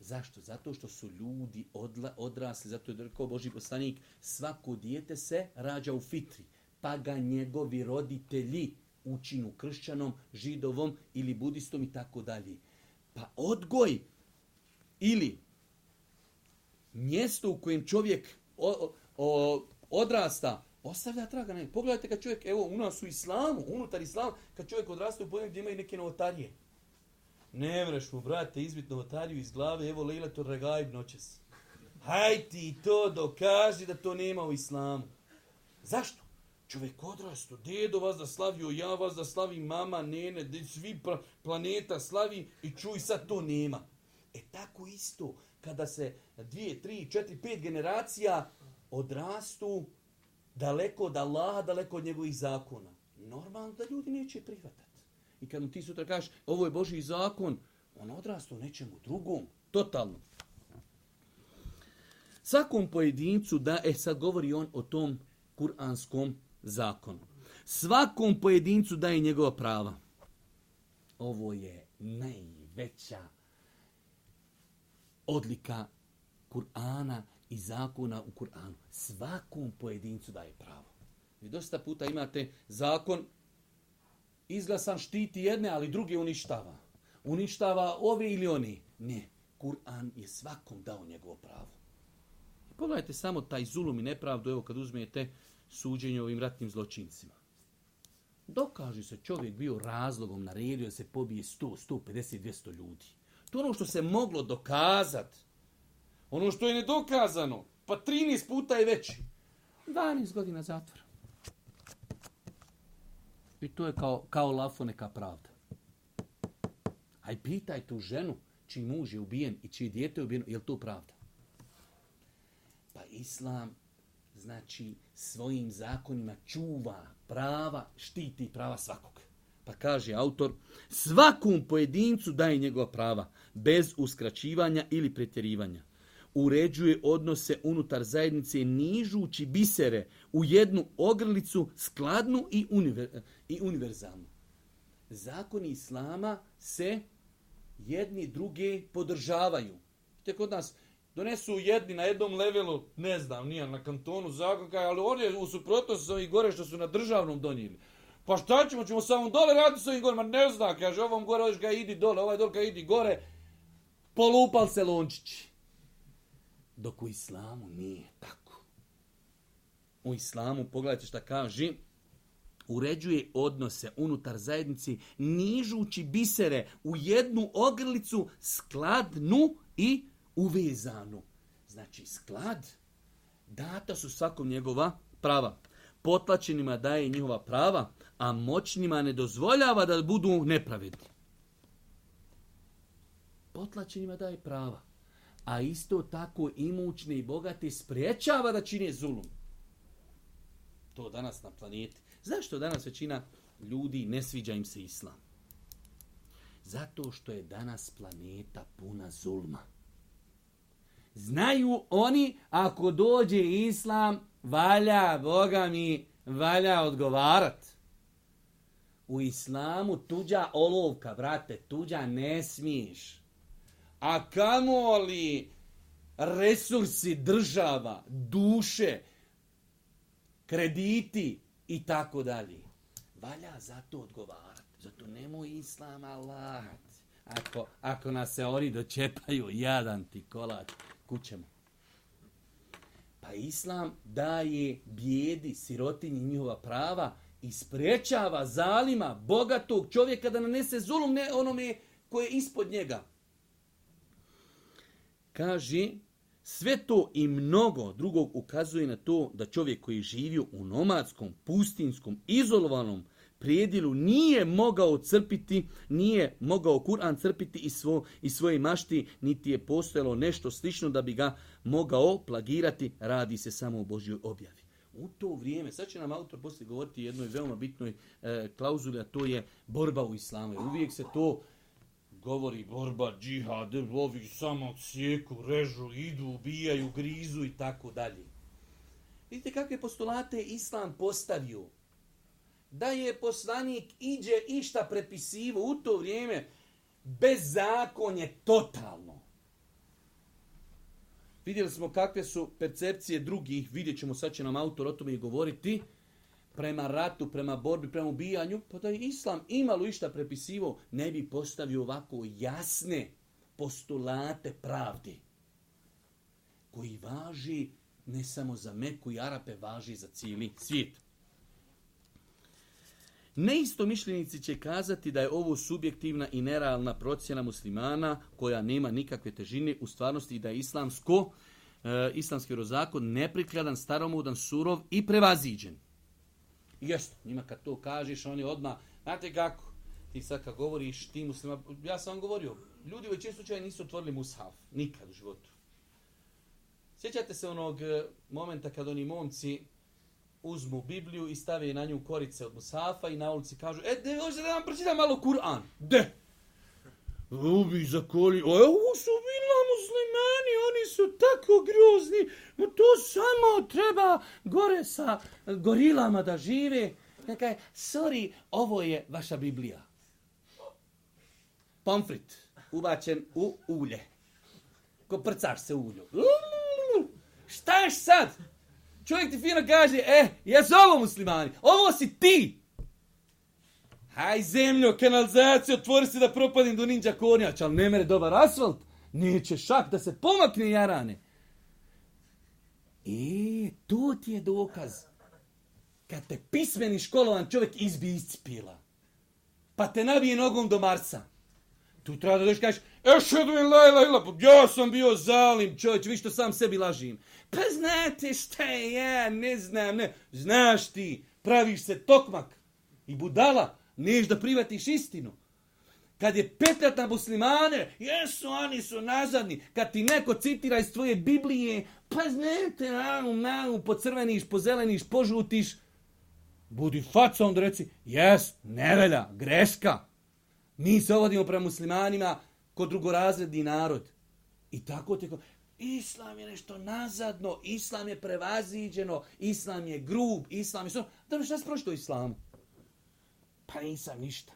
Zašto? Zato što su ljudi odla, odrasli, zato je rekao Boži poslanik, svako dijete se rađa u fitri, pa ga njegovi roditelji učinu kršćanom, židovom ili budistom i tako dalje. Pa odgoj ili mjesto u kojem čovjek o, o, odrasta, ostavlja traga na Pogledajte kad čovjek, evo, u nas u islamu, unutar islamu, kad čovjek odrasta u pojem gdje imaju neke novotarije. Ne mreš mu, brate, izbit novotariju iz glave, evo, lejla to regaib noćes. Haj ti to dokaži da to nema u islamu. Zašto? Čovjek odrastu, dedo vas da slavio, ja vas da slavim, mama, nene, svi planeta slavi i čuj, sad to nema. E tako isto, kada se dvije, tri, četiri, pet generacija odrastu daleko od Allaha, daleko od njegovih zakona. Normalno da ljudi neće prihvatati. I kad mu ti sutra kažeš, ovo je Boži zakon, on odrastu u nečemu drugom, totalno. Svakom pojedincu da, e sad govori on o tom kuranskom zakonu. Svakom pojedincu daje njegova prava. Ovo je najveća odlika Kur'ana i zakona u Kur'anu. Svakom pojedincu daje pravo. Vi dosta puta imate zakon izglasan štiti jedne, ali druge uništava. Uništava ove ili oni. Ne, Kur'an je svakom dao njegovo pravo. I pogledajte samo taj zulum i nepravdu, evo kad uzmijete suđenje ovim ratnim zločincima. Dokaže se čovjek bio razlogom, naredio se pobije 100, 150, 200 ljudi. To ono što se moglo dokazat. Ono što je nedokazano. Pa 13 puta je veći. 12 godina zatvora. I to je kao, kao lafo neka pravda. Aj pitaj tu ženu čiji muž je ubijen i čiji djete je ubijeno. Je li to pravda? Pa islam znači svojim zakonima čuva prava, štiti prava svakog. Pa kaže autor, svakom pojedincu daje njegova prava, bez uskraćivanja ili pretjerivanja. Uređuje odnose unutar zajednice nižući bisere u jednu ogrlicu skladnu i, univer i univerzalnu. Zakoni islama se jedni druge podržavaju. Tek od nas, donesu jedni na jednom levelu, ne znam, nije na kantonu zakonka, ali oni u suprotnosti su i gore što su na državnom donijeli. Pa šta ćemo, ćemo sa ovom dole raditi s ovim gore? Ma ne zna, kaže, ovom gore, ovdje ga idi dole, ovaj dole ga idi gore. Polupal se lončići. Dok u islamu nije tako. U islamu, pogledajte šta kaže, uređuje odnose unutar zajednici, nižući bisere u jednu ogrlicu skladnu i uvezanu. Znači, sklad, data su svakom njegova prava. Potlačenima daje njihova prava, a moćnima ne dozvoljava da budu nepravedni. Potlačenima daje prava, a isto tako imućni i bogati spriječava da čine zulum. To danas na planeti. Zašto danas većina ljudi ne sviđa im se islam? Zato što je danas planeta puna zulma. Znaju oni, ako dođe islam, valja, Boga mi, valja odgovarati. U islamu tuđa olovka, vrate, tuđa ne smiješ. A kamo li resursi država, duše, krediti i tako dalje. Valja za to odgovarati. Zato nemoj islam alat. Ako, ako nas se ori dočepaju, jadan ti kolač, kućemo. Pa islam daje bijedi, sirotinji njihova prava, isprečava zalima bogatog čovjeka da nanese zulum ne onome koje je ispod njega. Kaže, sve to i mnogo drugog ukazuje na to da čovjek koji živio u nomadskom, pustinskom, izolovanom prijedilu nije mogao crpiti, nije mogao Kur'an crpiti iz, svo, iz svoje mašti, niti je postojalo nešto slično da bi ga mogao plagirati, radi se samo o Božjoj objavi. U to vrijeme, sad će nam autor poslije govoriti jednoj veoma bitnoj e, klauzuli, a to je borba u islamu. Uvijek se to govori borba, džihad, lovi samo sjeku, režu, idu, ubijaju, grizu i tako dalje. Vidite kakve postulate islam postavio. Da je poslanik iđe išta prepisivo u to vrijeme, bez zakon je totalno. Vidjeli smo kakve su percepcije drugih, vidjet ćemo sad će nam autor o tome i govoriti, prema ratu, prema borbi, prema ubijanju, pa da je Islam imalo išta prepisivo, ne bi postavio ovako jasne postulate pravdi, koji važi ne samo za Meku i Arape, važi za cijeli svijet. Neisto mišljenici će kazati da je ovo subjektivna i nerealna procjena muslimana koja nema nikakve težine u stvarnosti i da je islamsko, e, islamski rozakon neprikladan, staromodan, surov i prevaziđen. Jesto, njima kad to kažeš, oni odma, znate kako, ti sad kad govoriš ti muslima, ja sam vam govorio, ljudi u većem slučaju nisu otvorili mushaf, nikad u životu. Sjećate se onog e, momenta kad oni momci, uzmu Bibliju i stave na nju korice od Musafa i na ulici kažu, e, de, hoće da nam pročita malo Kur'an. De! Ubi za koli, o, ovo su bila muslimani, oni su tako grozni, mu to samo treba gore sa gorilama da žive. Kaj, sorry, ovo je vaša Biblija. Pomfrit, ubačen u ulje. Ko prcaš se u ulju. Šta ješ sad? Čovjek ti fino kaže, e, eh, ja zovu muslimani, ovo si ti. Haj zemljo, kanalizaciju, otvori se da propadim do ninja kornjača, ali ne mere dobar asfalt, neće šak da se pomakne jarane. E, to ti je dokaz. Kad te pismeni školovan čovjek izbi iz cipila, pa te nabije nogom do Marsa. Tu treba da dođeš kažeš, Ešhedu in la ilaha pa illa, ja sam bio zalim, čovječ, vi što sam sebi lažim. Pa znate šta je, ne znam, ne. Znaš ti, praviš se tokmak i budala, niješ da privatiš istinu. Kad je petljat na muslimane, jesu, oni su nazadni. Kad ti neko citira iz tvoje Biblije, pa znate, malu, malu, pocrveniš, pozeleniš, požutiš, budi faca, onda reci, jes, nevelja, greška. Mi se ovodimo prema muslimanima, ko drugorazredni narod. I tako te ko... Islam je nešto nazadno, islam je prevaziđeno, islam je grub, islam je... Da mi šta sproši to islamu? Pa nisam ništa.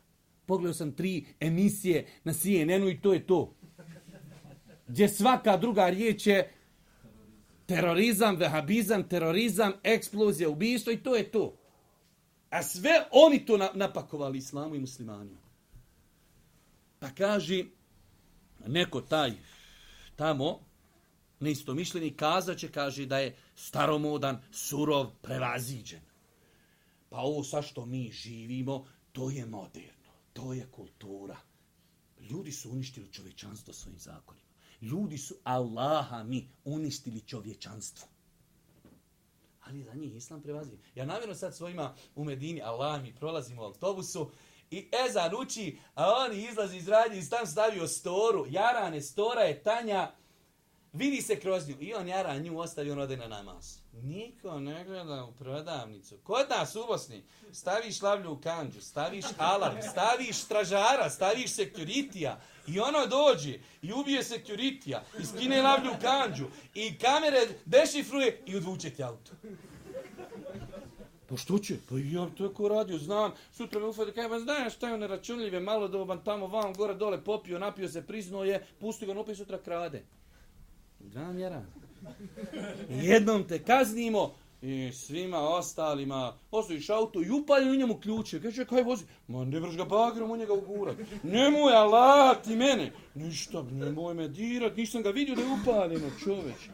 Pogledao sam tri emisije na CNN-u i to je to. Gdje svaka druga riječ je terorizam, vehabizam, terorizam, eksplozija, ubijstvo i to je to. A sve oni to napakovali islamu i muslimanima. Pa kaži, neko taj tamo neistomišljeni kazaće, kaže da je staromodan, surov, prevaziđen. Pa ovo sa što mi živimo, to je moderno, to je kultura. Ljudi su uništili čovječanstvo svojim zakonima. Ljudi su Allaha mi uništili čovječanstvo. Ali za njih islam prevazi. Ja namjerno sad svojima u Medini, Allah mi prolazimo u autobusu, i ezan uči, a oni izlazi iz radnje i tam stavio storu. Jarane, stora je tanja, vidi se kroz nju. I on jara nju ostavi, on ode na namaz. Niko ne gleda u prodavnicu. Kod nas u Bosni staviš lavlju u kanđu, staviš alarm, staviš stražara, staviš sekuritija i ono dođe i ubije sekuritija i skine lavlju u kanđu i kamere dešifruje i odvuče ti auto. Pa što će? Pa ja to je ko radio, znam. Sutra me ufade, kaj, pa znaš šta je on neračunljiv, je malo doban tamo, vam, gore, dole, popio, napio se, priznao je, pusti ga, nupaj sutra krade. Dva mjera. Jednom te kaznimo i svima ostalima postojiš auto i upali u njemu ključe. Kaže, kaj vozi? Ma ne vrš ga bagrom u njega ugurat. Nemoj alati mene. Ništa, nemoj me dirat, nisam ga vidio da je upaljeno čoveče.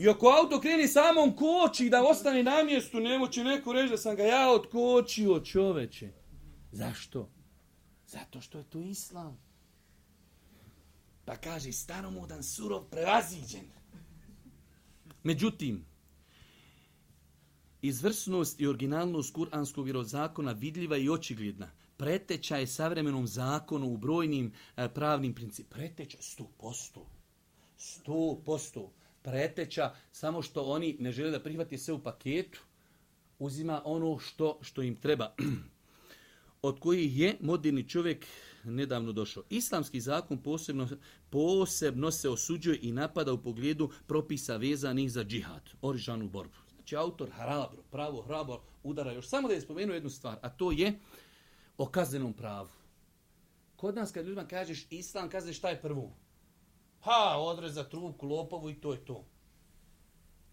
I ako auto kreni samom koči da ostane na mjestu, nemoći neko reći da sam ga ja odkočio čoveče. Zašto? Zato što je to islam. Pa kaže, staromodan surov prevaziđen. Međutim, izvrsnost i originalnost kuranskog vjerozakona vidljiva i očigljedna. Preteća je savremenom zakonu u brojnim e, pravnim principima. Preteća 100%. 100% preteća, samo što oni ne žele da prihvati sve u paketu, uzima ono što što im treba. Od koji je moderni čovjek nedavno došao. Islamski zakon posebno, posebno se osuđuje i napada u pogledu propisa vezanih za džihad, oržanu borbu. Znači autor hrabro, pravo hrabro udara još. Samo da je spomenuo jednu stvar, a to je o kaznenom pravu. Kod nas kad ljudima kažeš islam, kazneš šta je prvo? Ha, pa, odreza trunku, lopovu i to je to.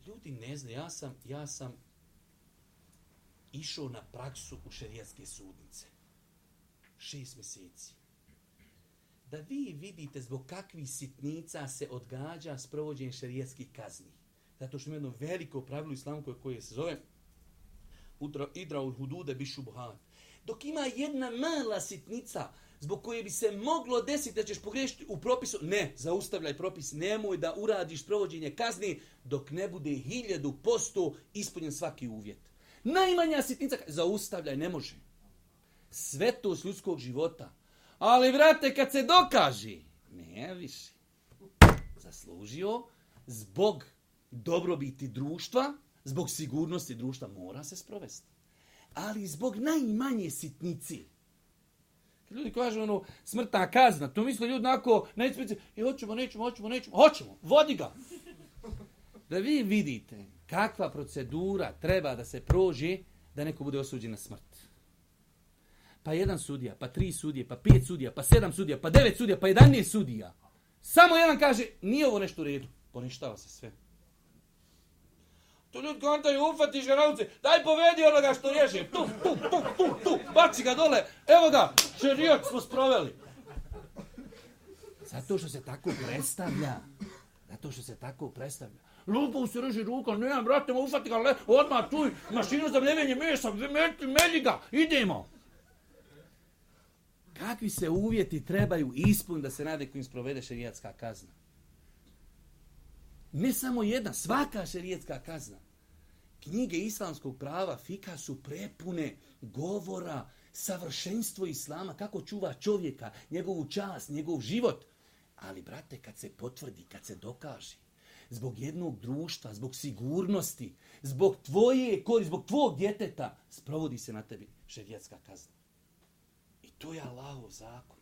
Ljudi ne zna, ja sam, ja sam išao na praksu u šerijatske sudnice. Šest mjeseci. Da vi vidite zbog kakvih sitnica se odgađa sprovođenje šerijatskih kazni. Zato što ima jedno veliko pravilo islamu koje, koje se zove Idra ul hudude bi šubuhat. Dok ima jedna mala sitnica, zbog koje bi se moglo desiti da ćeš pogrešiti u propisu, ne, zaustavljaj propis, nemoj da uradiš provođenje kazni dok ne bude hiljadu posto ispunjen svaki uvjet. Najmanja sitnica, zaustavljaj, ne može. Sve to s ljudskog života. Ali, vrate, kad se dokaži, ne više. Zaslužio, zbog dobrobiti društva, zbog sigurnosti društva mora se sprovesti. Ali zbog najmanje sitnici, Ljudi kažu ono, smrtna kazna, to misle ljudi onako, neće biti, i hoćemo, nećemo, hoćemo, nećemo, hoćemo, vodi ga. Da vi vidite kakva procedura treba da se prođe da neko bude osuđen na smrt. Pa jedan sudija, pa tri sudije, pa pet sudija, pa sedam sudija, pa devet sudija, pa jedanje sudija. Samo jedan kaže, nije ovo nešto u redu. Poništava se sve. Tu ljudi kontaju, ufati žeravce, daj povedi onoga što riješi, tu, tu, tu, tu, tu, baci ga dole, evo ga, šerijak smo sproveli. Zato što se tako predstavlja, zato što se tako predstavlja. Lupa u srži ruka, ne imam, brate, ma ufati ga, le, odmah tu, mašinu za mljevenje mesa, meti, melji ga, idemo. Kakvi se uvjeti trebaju ispuniti da se nade kojim sprovede šerijatska kazna? Ne samo jedna, svaka šerijetska kazna. Knjige islamskog prava, fika su prepune govora, savršenstvo islama, kako čuva čovjeka, njegovu čast, njegov život. Ali, brate, kad se potvrdi, kad se dokaže, zbog jednog društva, zbog sigurnosti, zbog tvoje kori, zbog tvog djeteta, sprovodi se na tebi šerijetska kazna. I to je Allahov zakon.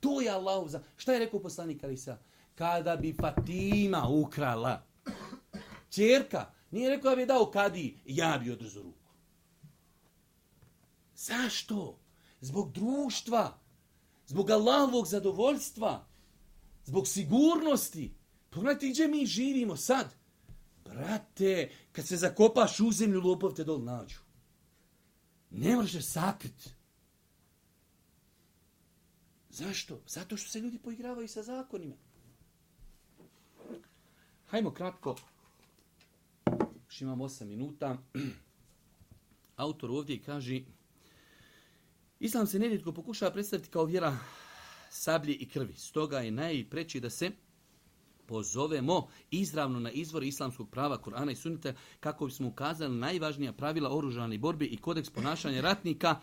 To je Allahov zakon. Šta je rekao poslanik Alisa? Alisa? kada bi Fatima ukrala čerka, nije rekao da bi dao kadi, ja bi odrzu ruku. Zašto? Zbog društva, zbog Allahovog zadovoljstva, zbog sigurnosti. Pogledajte, gdje mi živimo sad? Brate, kad se zakopaš u zemlju, lopov te dol nađu. Ne možeš sakrit. Zašto? Zato što se ljudi poigravaju sa zakonima. Hajmo kratko, još imam 8 minuta. Autor ovdje kaže, Islam se nedjetko pokušava predstaviti kao vjera sablje i krvi. Stoga je najpreći da se pozovemo izravno na izvor islamskog prava Kur'ana i Sunnita kako bismo ukazali najvažnija pravila oružane borbe i kodeks ponašanja ratnika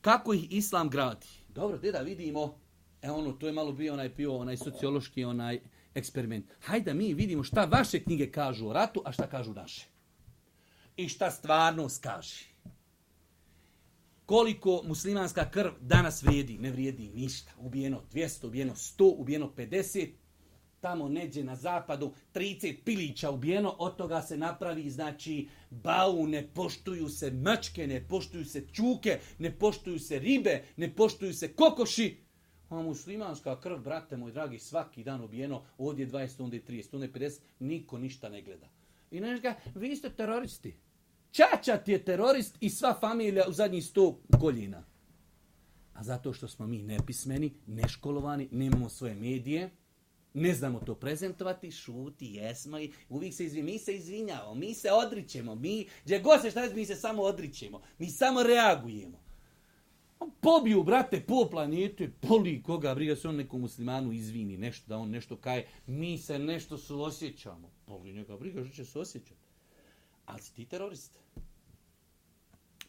kako ih islam gradi. Dobro, gdje da vidimo? E ono, to je malo bio onaj pio, onaj sociološki, onaj eksperiment. Hajde da mi vidimo šta vaše knjige kažu o ratu, a šta kažu naše. I šta stvarnost kaže. Koliko muslimanska krv danas vrijedi? Ne vrijedi ništa. Ubijeno 200, ubijeno 100, ubijeno 50. Tamo neđe na zapadu 30 pilića ubijeno. Od toga se napravi, znači, bau, ne poštuju se mačke, ne poštuju se čuke, ne poštuju se ribe, ne poštuju se kokoši. Ma muslimanska krv, brate moj dragi, svaki dan ubijeno, ovdje 20, onda je 30, onda je 50, niko ništa ne gleda. I ne ga, vi ste teroristi. Čača ti je terorist i sva familija u zadnjih 100 godina. A zato što smo mi nepismeni, neškolovani, nemamo svoje medije, ne znamo to prezentovati, šuti, jesmo i uvijek se izvinjamo. Mi se izvinjamo, mi se odričemo, mi, gdje god se šta je, mi se samo odričemo, mi samo reagujemo pobiju, brate, po planetu i poli koga, briga se on nekom muslimanu izvini, nešto da on nešto kaje, mi se nešto suosjećamo. Poli njega, briga, što će suosjećat? Ali si ti terorista.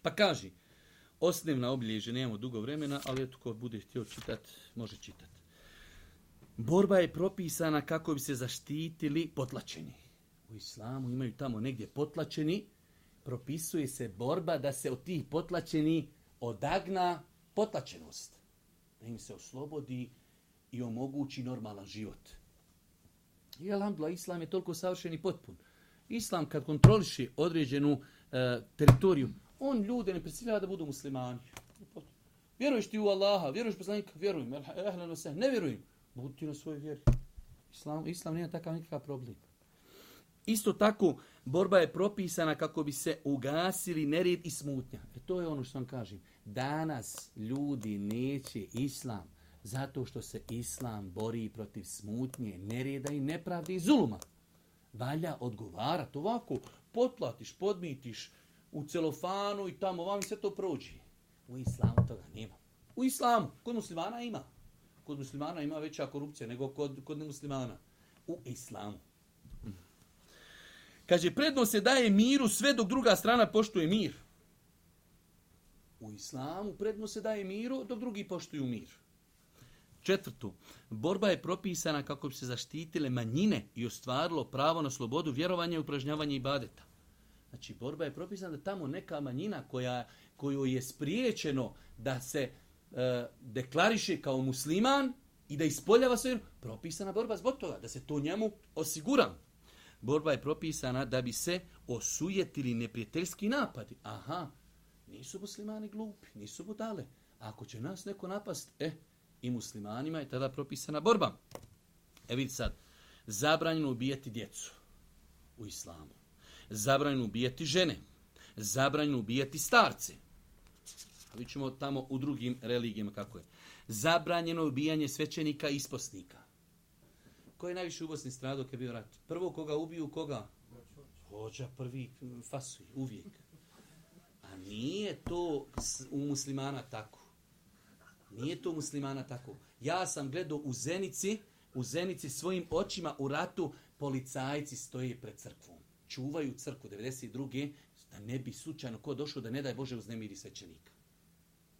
Pa kaži, osnovna obilježe, nemamo dugo vremena, ali eto ko bude htio čitat, može čitat. Borba je propisana kako bi se zaštitili potlačeni. U islamu imaju tamo negdje potlačeni, propisuje se borba da se od tih potlačenih odagna potlačenost. Da im se oslobodi i omogući normalan život. I alhamdulillah, islam je toliko savršen i potpun. Islam kad kontroliši određenu e, teritoriju, on ljude ne predstavlja da budu muslimani. Vjeruješ ti u Allaha, vjeruješ poslanika, vjerujem, ehlen se, ne vjerujem. Budu ti na svojoj vjeri. Islam, islam nije takav nikakav problem. Isto tako, Borba je propisana kako bi se ugasili nered i smutnja. E to je ono što vam kažem. Danas ljudi neće islam zato što se islam bori protiv smutnje, nereda i nepravde i zuluma. Valja odgovarat ovako, potlatiš, podmitiš u celofanu i tamo vam se to prođe. U islamu toga nema. U islamu, kod muslimana ima. Kod muslimana ima veća korupcija nego kod, kod nemuslimana. U islamu. Kaže, prednost se daje miru sve dok druga strana poštuje mir. U islamu prednost se daje miru dok drugi poštuju mir. Četvrtu, borba je propisana kako bi se zaštitile manjine i ostvarilo pravo na slobodu vjerovanja i upražnjavanja ibadeta. Znači, borba je propisana da tamo neka manjina koja, koju je spriječeno da se e, deklariše kao musliman i da ispoljava svoju, propisana borba zbog toga, da se to njemu osigurano borba je propisana da bi se osujetili neprijateljski napadi. Aha, nisu muslimani glupi, nisu budale. Ako će nas neko napast, eh, i muslimanima je tada propisana borba. E vidite sad, zabranjeno ubijati djecu u islamu. Zabranjeno ubijati žene. Zabranjeno ubijati starce. Vidjet ćemo tamo u drugim religijama kako je. Zabranjeno ubijanje svećenika i isposnika ko je najviše u Bosni stradao kad je bio rat? Prvo koga ubiju, koga? Hođa prvi mm, fasuj, uvijek. A nije to u muslimana tako. Nije to u muslimana tako. Ja sam gledao u Zenici, u Zenici svojim očima u ratu, policajci stoje pred crkvom. Čuvaju crkvu 92. da ne bi sučajno ko došao da ne daj Bože uznemiri svećenika.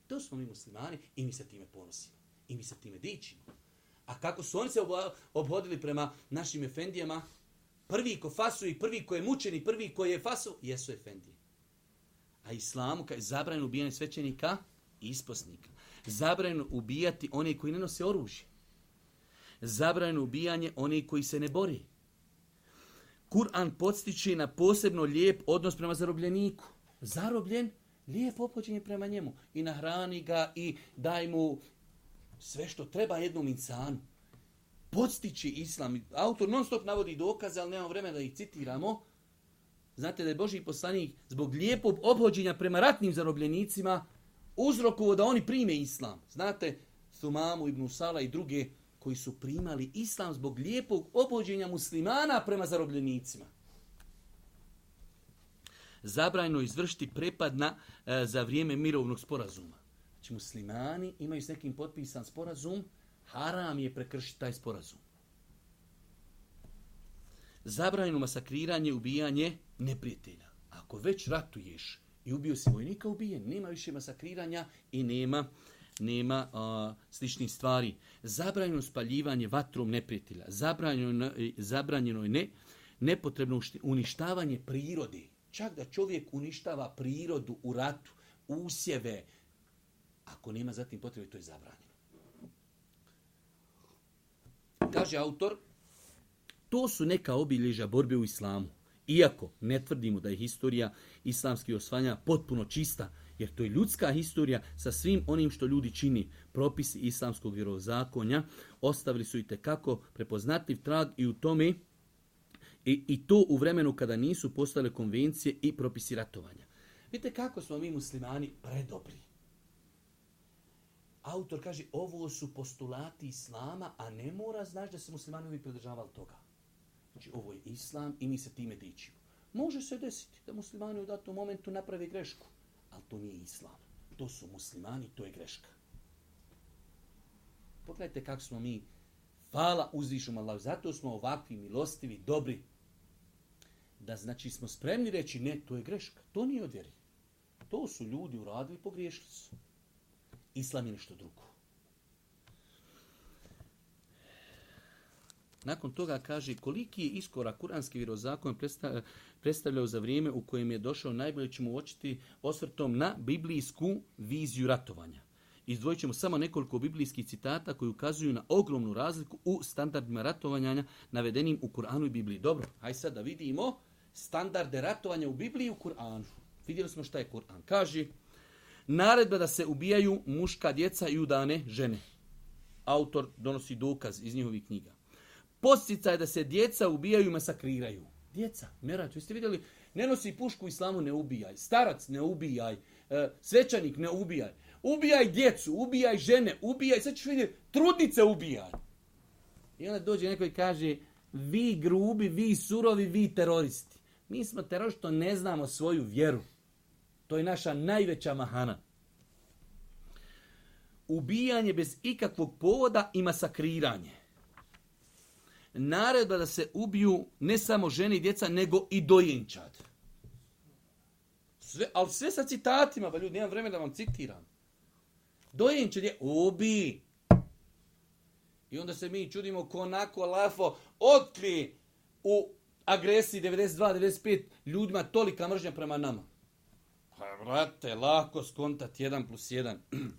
To smo mi muslimani i mi se time ponosimo. I mi se time dičimo. A kako su oni se obhodili prema našim efendijama? Prvi ko fasu i prvi ko je mučeni, prvi ko je fasu, jesu efendije. A islamu, kada je zabranjeno ubijanje svećenika, isposnika. Zabranjeno ubijati one koji ne nose oružje. Zabranjeno ubijanje one koji se ne bori. Kur'an podstiče na posebno lijep odnos prema zarobljeniku. Zarobljen, lijep opođenje prema njemu. I nahrani ga, i daj mu sve što treba jednom insanu, podstiči islam. Autor non stop navodi dokaze, ali nemamo vremena da ih citiramo. Znate da je Boži poslanik zbog lijepog obhođenja prema ratnim zarobljenicima uzrokovo da oni prime islam. Znate, Thumamu ibn Sala i druge koji su primali islam zbog lijepog obhođenja muslimana prema zarobljenicima. Zabrajno izvršiti prepad na, e, za vrijeme mirovnog sporazuma. Znači, muslimani imaju s nekim potpisan sporazum, haram je prekršiti taj sporazum. Zabranjeno masakriranje, ubijanje neprijatelja. Ako već ratuješ i ubio si vojnika, ubijen, nema više masakriranja i nema nema a, sličnih stvari. Zabranjeno spaljivanje vatrom neprijatelja. Zabranjeno, e, zabranjeno je ne, nepotrebno uništavanje prirode. Čak da čovjek uništava prirodu u ratu, usjeve, Ako nema zatim potrebe, to je zabranjeno. Kaže autor, to su neka obilježa borbe u islamu. Iako ne tvrdimo da je historija islamskih osvanja potpuno čista, jer to je ljudska historija sa svim onim što ljudi čini. Propisi islamskog vjerozakonja ostavili su i tekako prepoznatljiv trag i u tome i, i to u vremenu kada nisu postale konvencije i propisi ratovanja. Vidite kako smo mi muslimani predobri autor kaže ovo su postulati islama, a ne mora znaš da se muslimani uvijek pridržavali toga. Znači ovo je islam i mi se time dićimo. Može se desiti da muslimani u datom momentu naprave grešku, ali to nije islam. To su muslimani, to je greška. Pogledajte kako smo mi, hvala uzvišom Allah, zato smo ovakvi milostivi, dobri, da znači smo spremni reći ne, to je greška. To nije odvjeri. To su ljudi uradili pogriješili su islam je nešto drugo. Nakon toga kaže koliki je iskorak kuranski vjerozakon predstavljao za vrijeme u kojem je došao najbolje ćemo uočiti osvrtom na biblijsku viziju ratovanja. Izdvojit ćemo samo nekoliko biblijskih citata koji ukazuju na ogromnu razliku u standardima ratovanja navedenim u Kur'anu i Bibliji. Dobro, aj sad da vidimo standarde ratovanja u Bibliji i u Kur'anu. Vidjeli smo šta je Kur'an. Kaže, naredba da se ubijaju muška djeca i udane žene. Autor donosi dokaz iz njihovih knjiga. Postica je da se djeca ubijaju i masakriraju. Djeca, nerad, jeste vidjeli, ne nosi pušku u islamu, ne ubijaj. Starac, ne ubijaj. E, svećanik, ne ubijaj. Ubijaj djecu, ubijaj žene, ubijaj. Sad ćeš vidjeti, trudnice ubijaj. I onda dođe neko i kaže, vi grubi, vi surovi, vi teroristi. Mi smo teroristi, to ne znamo svoju vjeru. To je naša najveća mahana. Ubijanje bez ikakvog povoda i masakriranje. Naredba da se ubiju ne samo žene i djeca, nego i dojenčad. Sve, ali sve sa citatima, ba pa ljudi, nemam vremena da vam citiram. Dojenčad je ubi. I onda se mi čudimo ko onako lafo otkri u agresiji 92-95 ljudima tolika mržnja prema nama. Pa vrate, lako skontat 1 plus 1.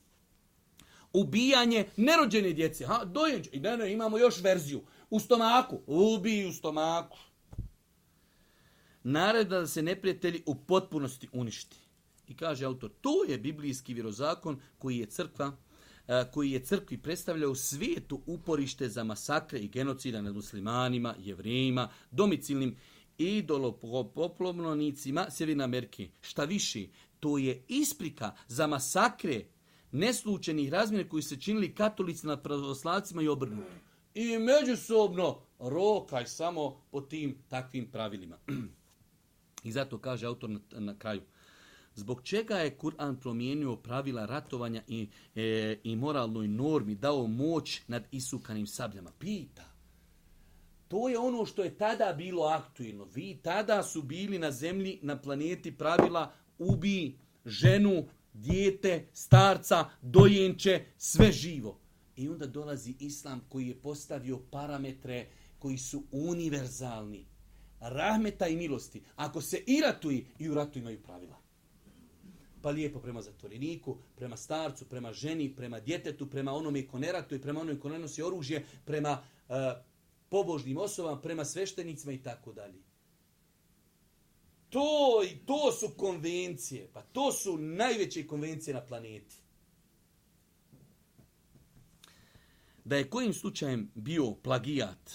Ubijanje nerođene djece. Ha, dojenče. I ne, ne, imamo još verziju. U stomaku. Ubij u stomaku. Naredba da se neprijatelji u potpunosti uništi. I kaže autor, to je biblijski vjerozakon koji je crkva e, koji je crkvi predstavljao svijetu uporište za masakre i genocida nad muslimanima, jevrijima, domicilnim idolo poplomnonicima Sjevina Amerike. Šta više, to je isprika za masakre neslučenih razmjene koji se činili katolici nad pravoslavcima i obrnuti. I međusobno rokaj samo po tim takvim pravilima. I zato kaže autor na, na kraju. Zbog čega je Kur'an promijenio pravila ratovanja i, e, i moralnoj normi, dao moć nad isukanim sabljama? Pita. To je ono što je tada bilo aktuelno. Vi tada su bili na zemlji, na planeti pravila ubi ženu, dijete, starca, dojenče, sve živo. I onda dolazi islam koji je postavio parametre koji su univerzalni. Rahmeta i milosti. Ako se i ratuje, i u ratu imaju pravila. Pa lijepo prema zatvoreniku, prema starcu, prema ženi, prema djetetu, prema onome ko ne ratuje, prema onome ko ne nosi oružje, prema uh, pobožnim osobama, prema sveštenicima i tako dalje. To i to su konvencije, pa to su najveće konvencije na planeti. Da je kojim slučajem bio plagijat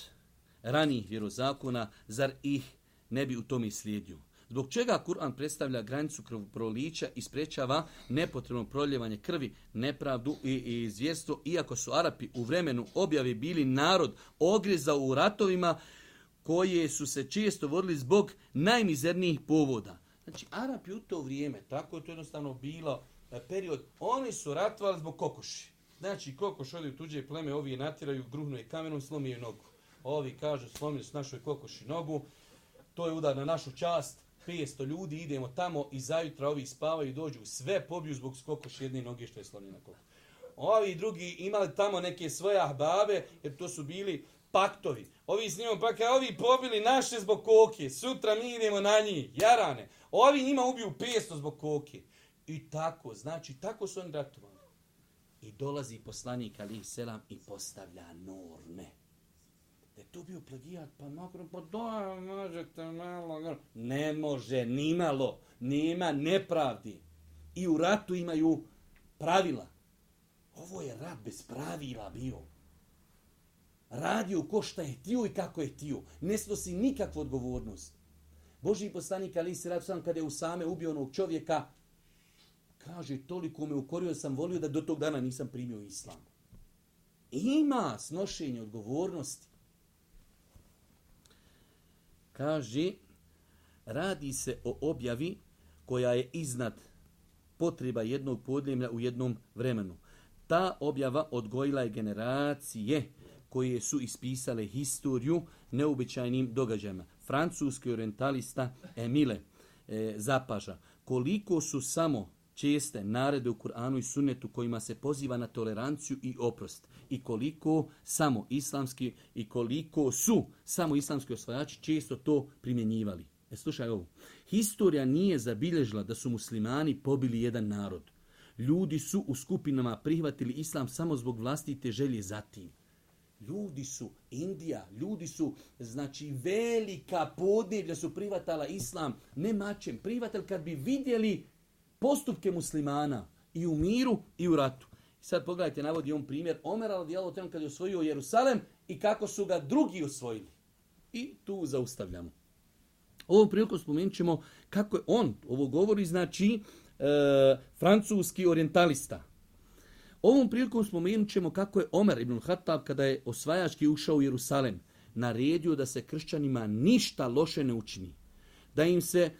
ranih vjerozakona, zar ih ne bi u tom i slijedio? Zbog čega Kur'an predstavlja granicu krvoprolića i sprečava nepotrebno proljevanje krvi, nepravdu i, i zvijestvo, iako su Arapi u vremenu objave bili narod ogrizao u ratovima koje su se često vodili zbog najmizernijih povoda. Znači, Arapi u to vrijeme, tako je to jednostavno bilo e, period, oni su ratovali zbog kokoši. Znači, kokoš odi u tuđe pleme, ovi je natiraju, gruhnu je kamenom, slomi je nogu. Ovi kažu, slomili su našoj kokoši nogu, to je udar na našu čast, 500 ljudi, idemo tamo i zajutra ovi spavaju, dođu, sve pobiju zbog skokoš jedne noge što je slonjena koliko. Ovi drugi imali tamo neke svoje ahbabe, jer to su bili paktovi. Ovi s njima, pa kaj, ovi pobili naše zbog koke, sutra mi idemo na njih, jarane. Ovi njima ubiju 500 zbog koke. I tako, znači, tako su oni ratovali. I dolazi poslanik Ali Selam i postavlja norme to bio plagijat, pa makro, pa doj, možete malo, ne može, nimalo, nema nepravdi. I u ratu imaju pravila. Ovo je rat bez pravila bio. Radio ko šta je tio i kako je tio. Ne snosi nikakvu odgovornost. Boži poslanik Ali Sirat Sam, kada je Usame ubio onog čovjeka, kaže, toliko me ukorio da sam volio da do tog dana nisam primio islam. Ima snošenje odgovornosti kaže radi se o objavi koja je iznad potreba jednog podljemlja u jednom vremenu. Ta objava odgojila je generacije koje su ispisale historiju neobičajnim događajima. Francuski orientalista Emile e, zapaža koliko su samo česte narede u Kur'anu i sunnetu kojima se poziva na toleranciju i oprost i koliko samo islamski i koliko su samo islamski osvajači često to primjenjivali. E slušaj ovo. Historija nije zabilježila da su muslimani pobili jedan narod. Ljudi su u skupinama prihvatili islam samo zbog vlastite želje za tim. Ljudi su, Indija, ljudi su, znači, velika podneblja su privatala islam, ne mačem, privatel kad bi vidjeli postupke muslimana i u miru i u ratu. I sad pogledajte, navodi on primjer Omer radijallahu ta'ala kad je osvojio Jerusalem i kako su ga drugi osvojili. I tu zaustavljamo. Ovom prilikom spomenut ćemo kako je on, ovo govori znači e, francuski orientalista. Ovom prilikom spomenut ćemo kako je Omer ibn Hattab kada je osvajački ušao u Jerusalem naredio da se kršćanima ništa loše ne učini. Da im se e,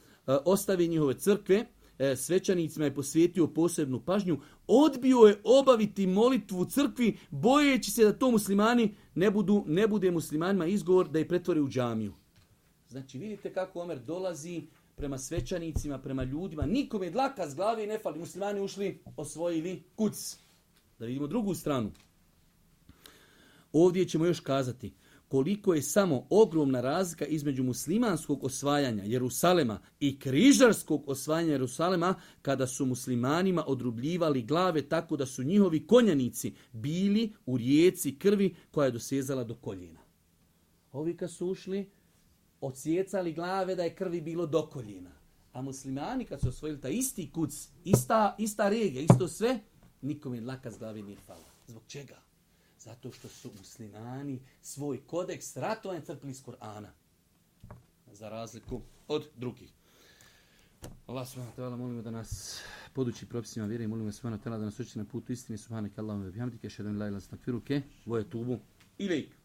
ostavi njihove crkve, E, svećanicima je posvetio posebnu pažnju, odbio je obaviti molitvu crkvi, bojeći se da to muslimani ne, budu, ne bude muslimanima izgovor da je pretvore u džamiju. Znači, vidite kako Omer dolazi prema svećanicima, prema ljudima. Nikome dlaka z glave ne fali. Muslimani ušli, osvojili kuc. Da vidimo drugu stranu. Ovdje ćemo još kazati koliko je samo ogromna razlika između muslimanskog osvajanja Jerusalema i križarskog osvajanja Jerusalema kada su muslimanima odrubljivali glave tako da su njihovi konjanici bili u rijeci krvi koja je dosezala do koljena. Ovi kad su ušli, odsjecali glave da je krvi bilo do koljena. A muslimani kad su osvojili ta isti kuc, ista, ista regija, isto sve, nikom je laka z glave nije pala. Zbog čega? Zato što su muslimani svoj kodeks ratovanja crpili iz Korana. Za razliku od drugih. Allah subhanahu ta'ala molimo da nas podući propisima vjere i molimo subhanahu ta'ala da nas učite na putu istine subhanahu ta'ala wa bihamdike šedan ilaj lansnakfiruke voje tubu ilajku.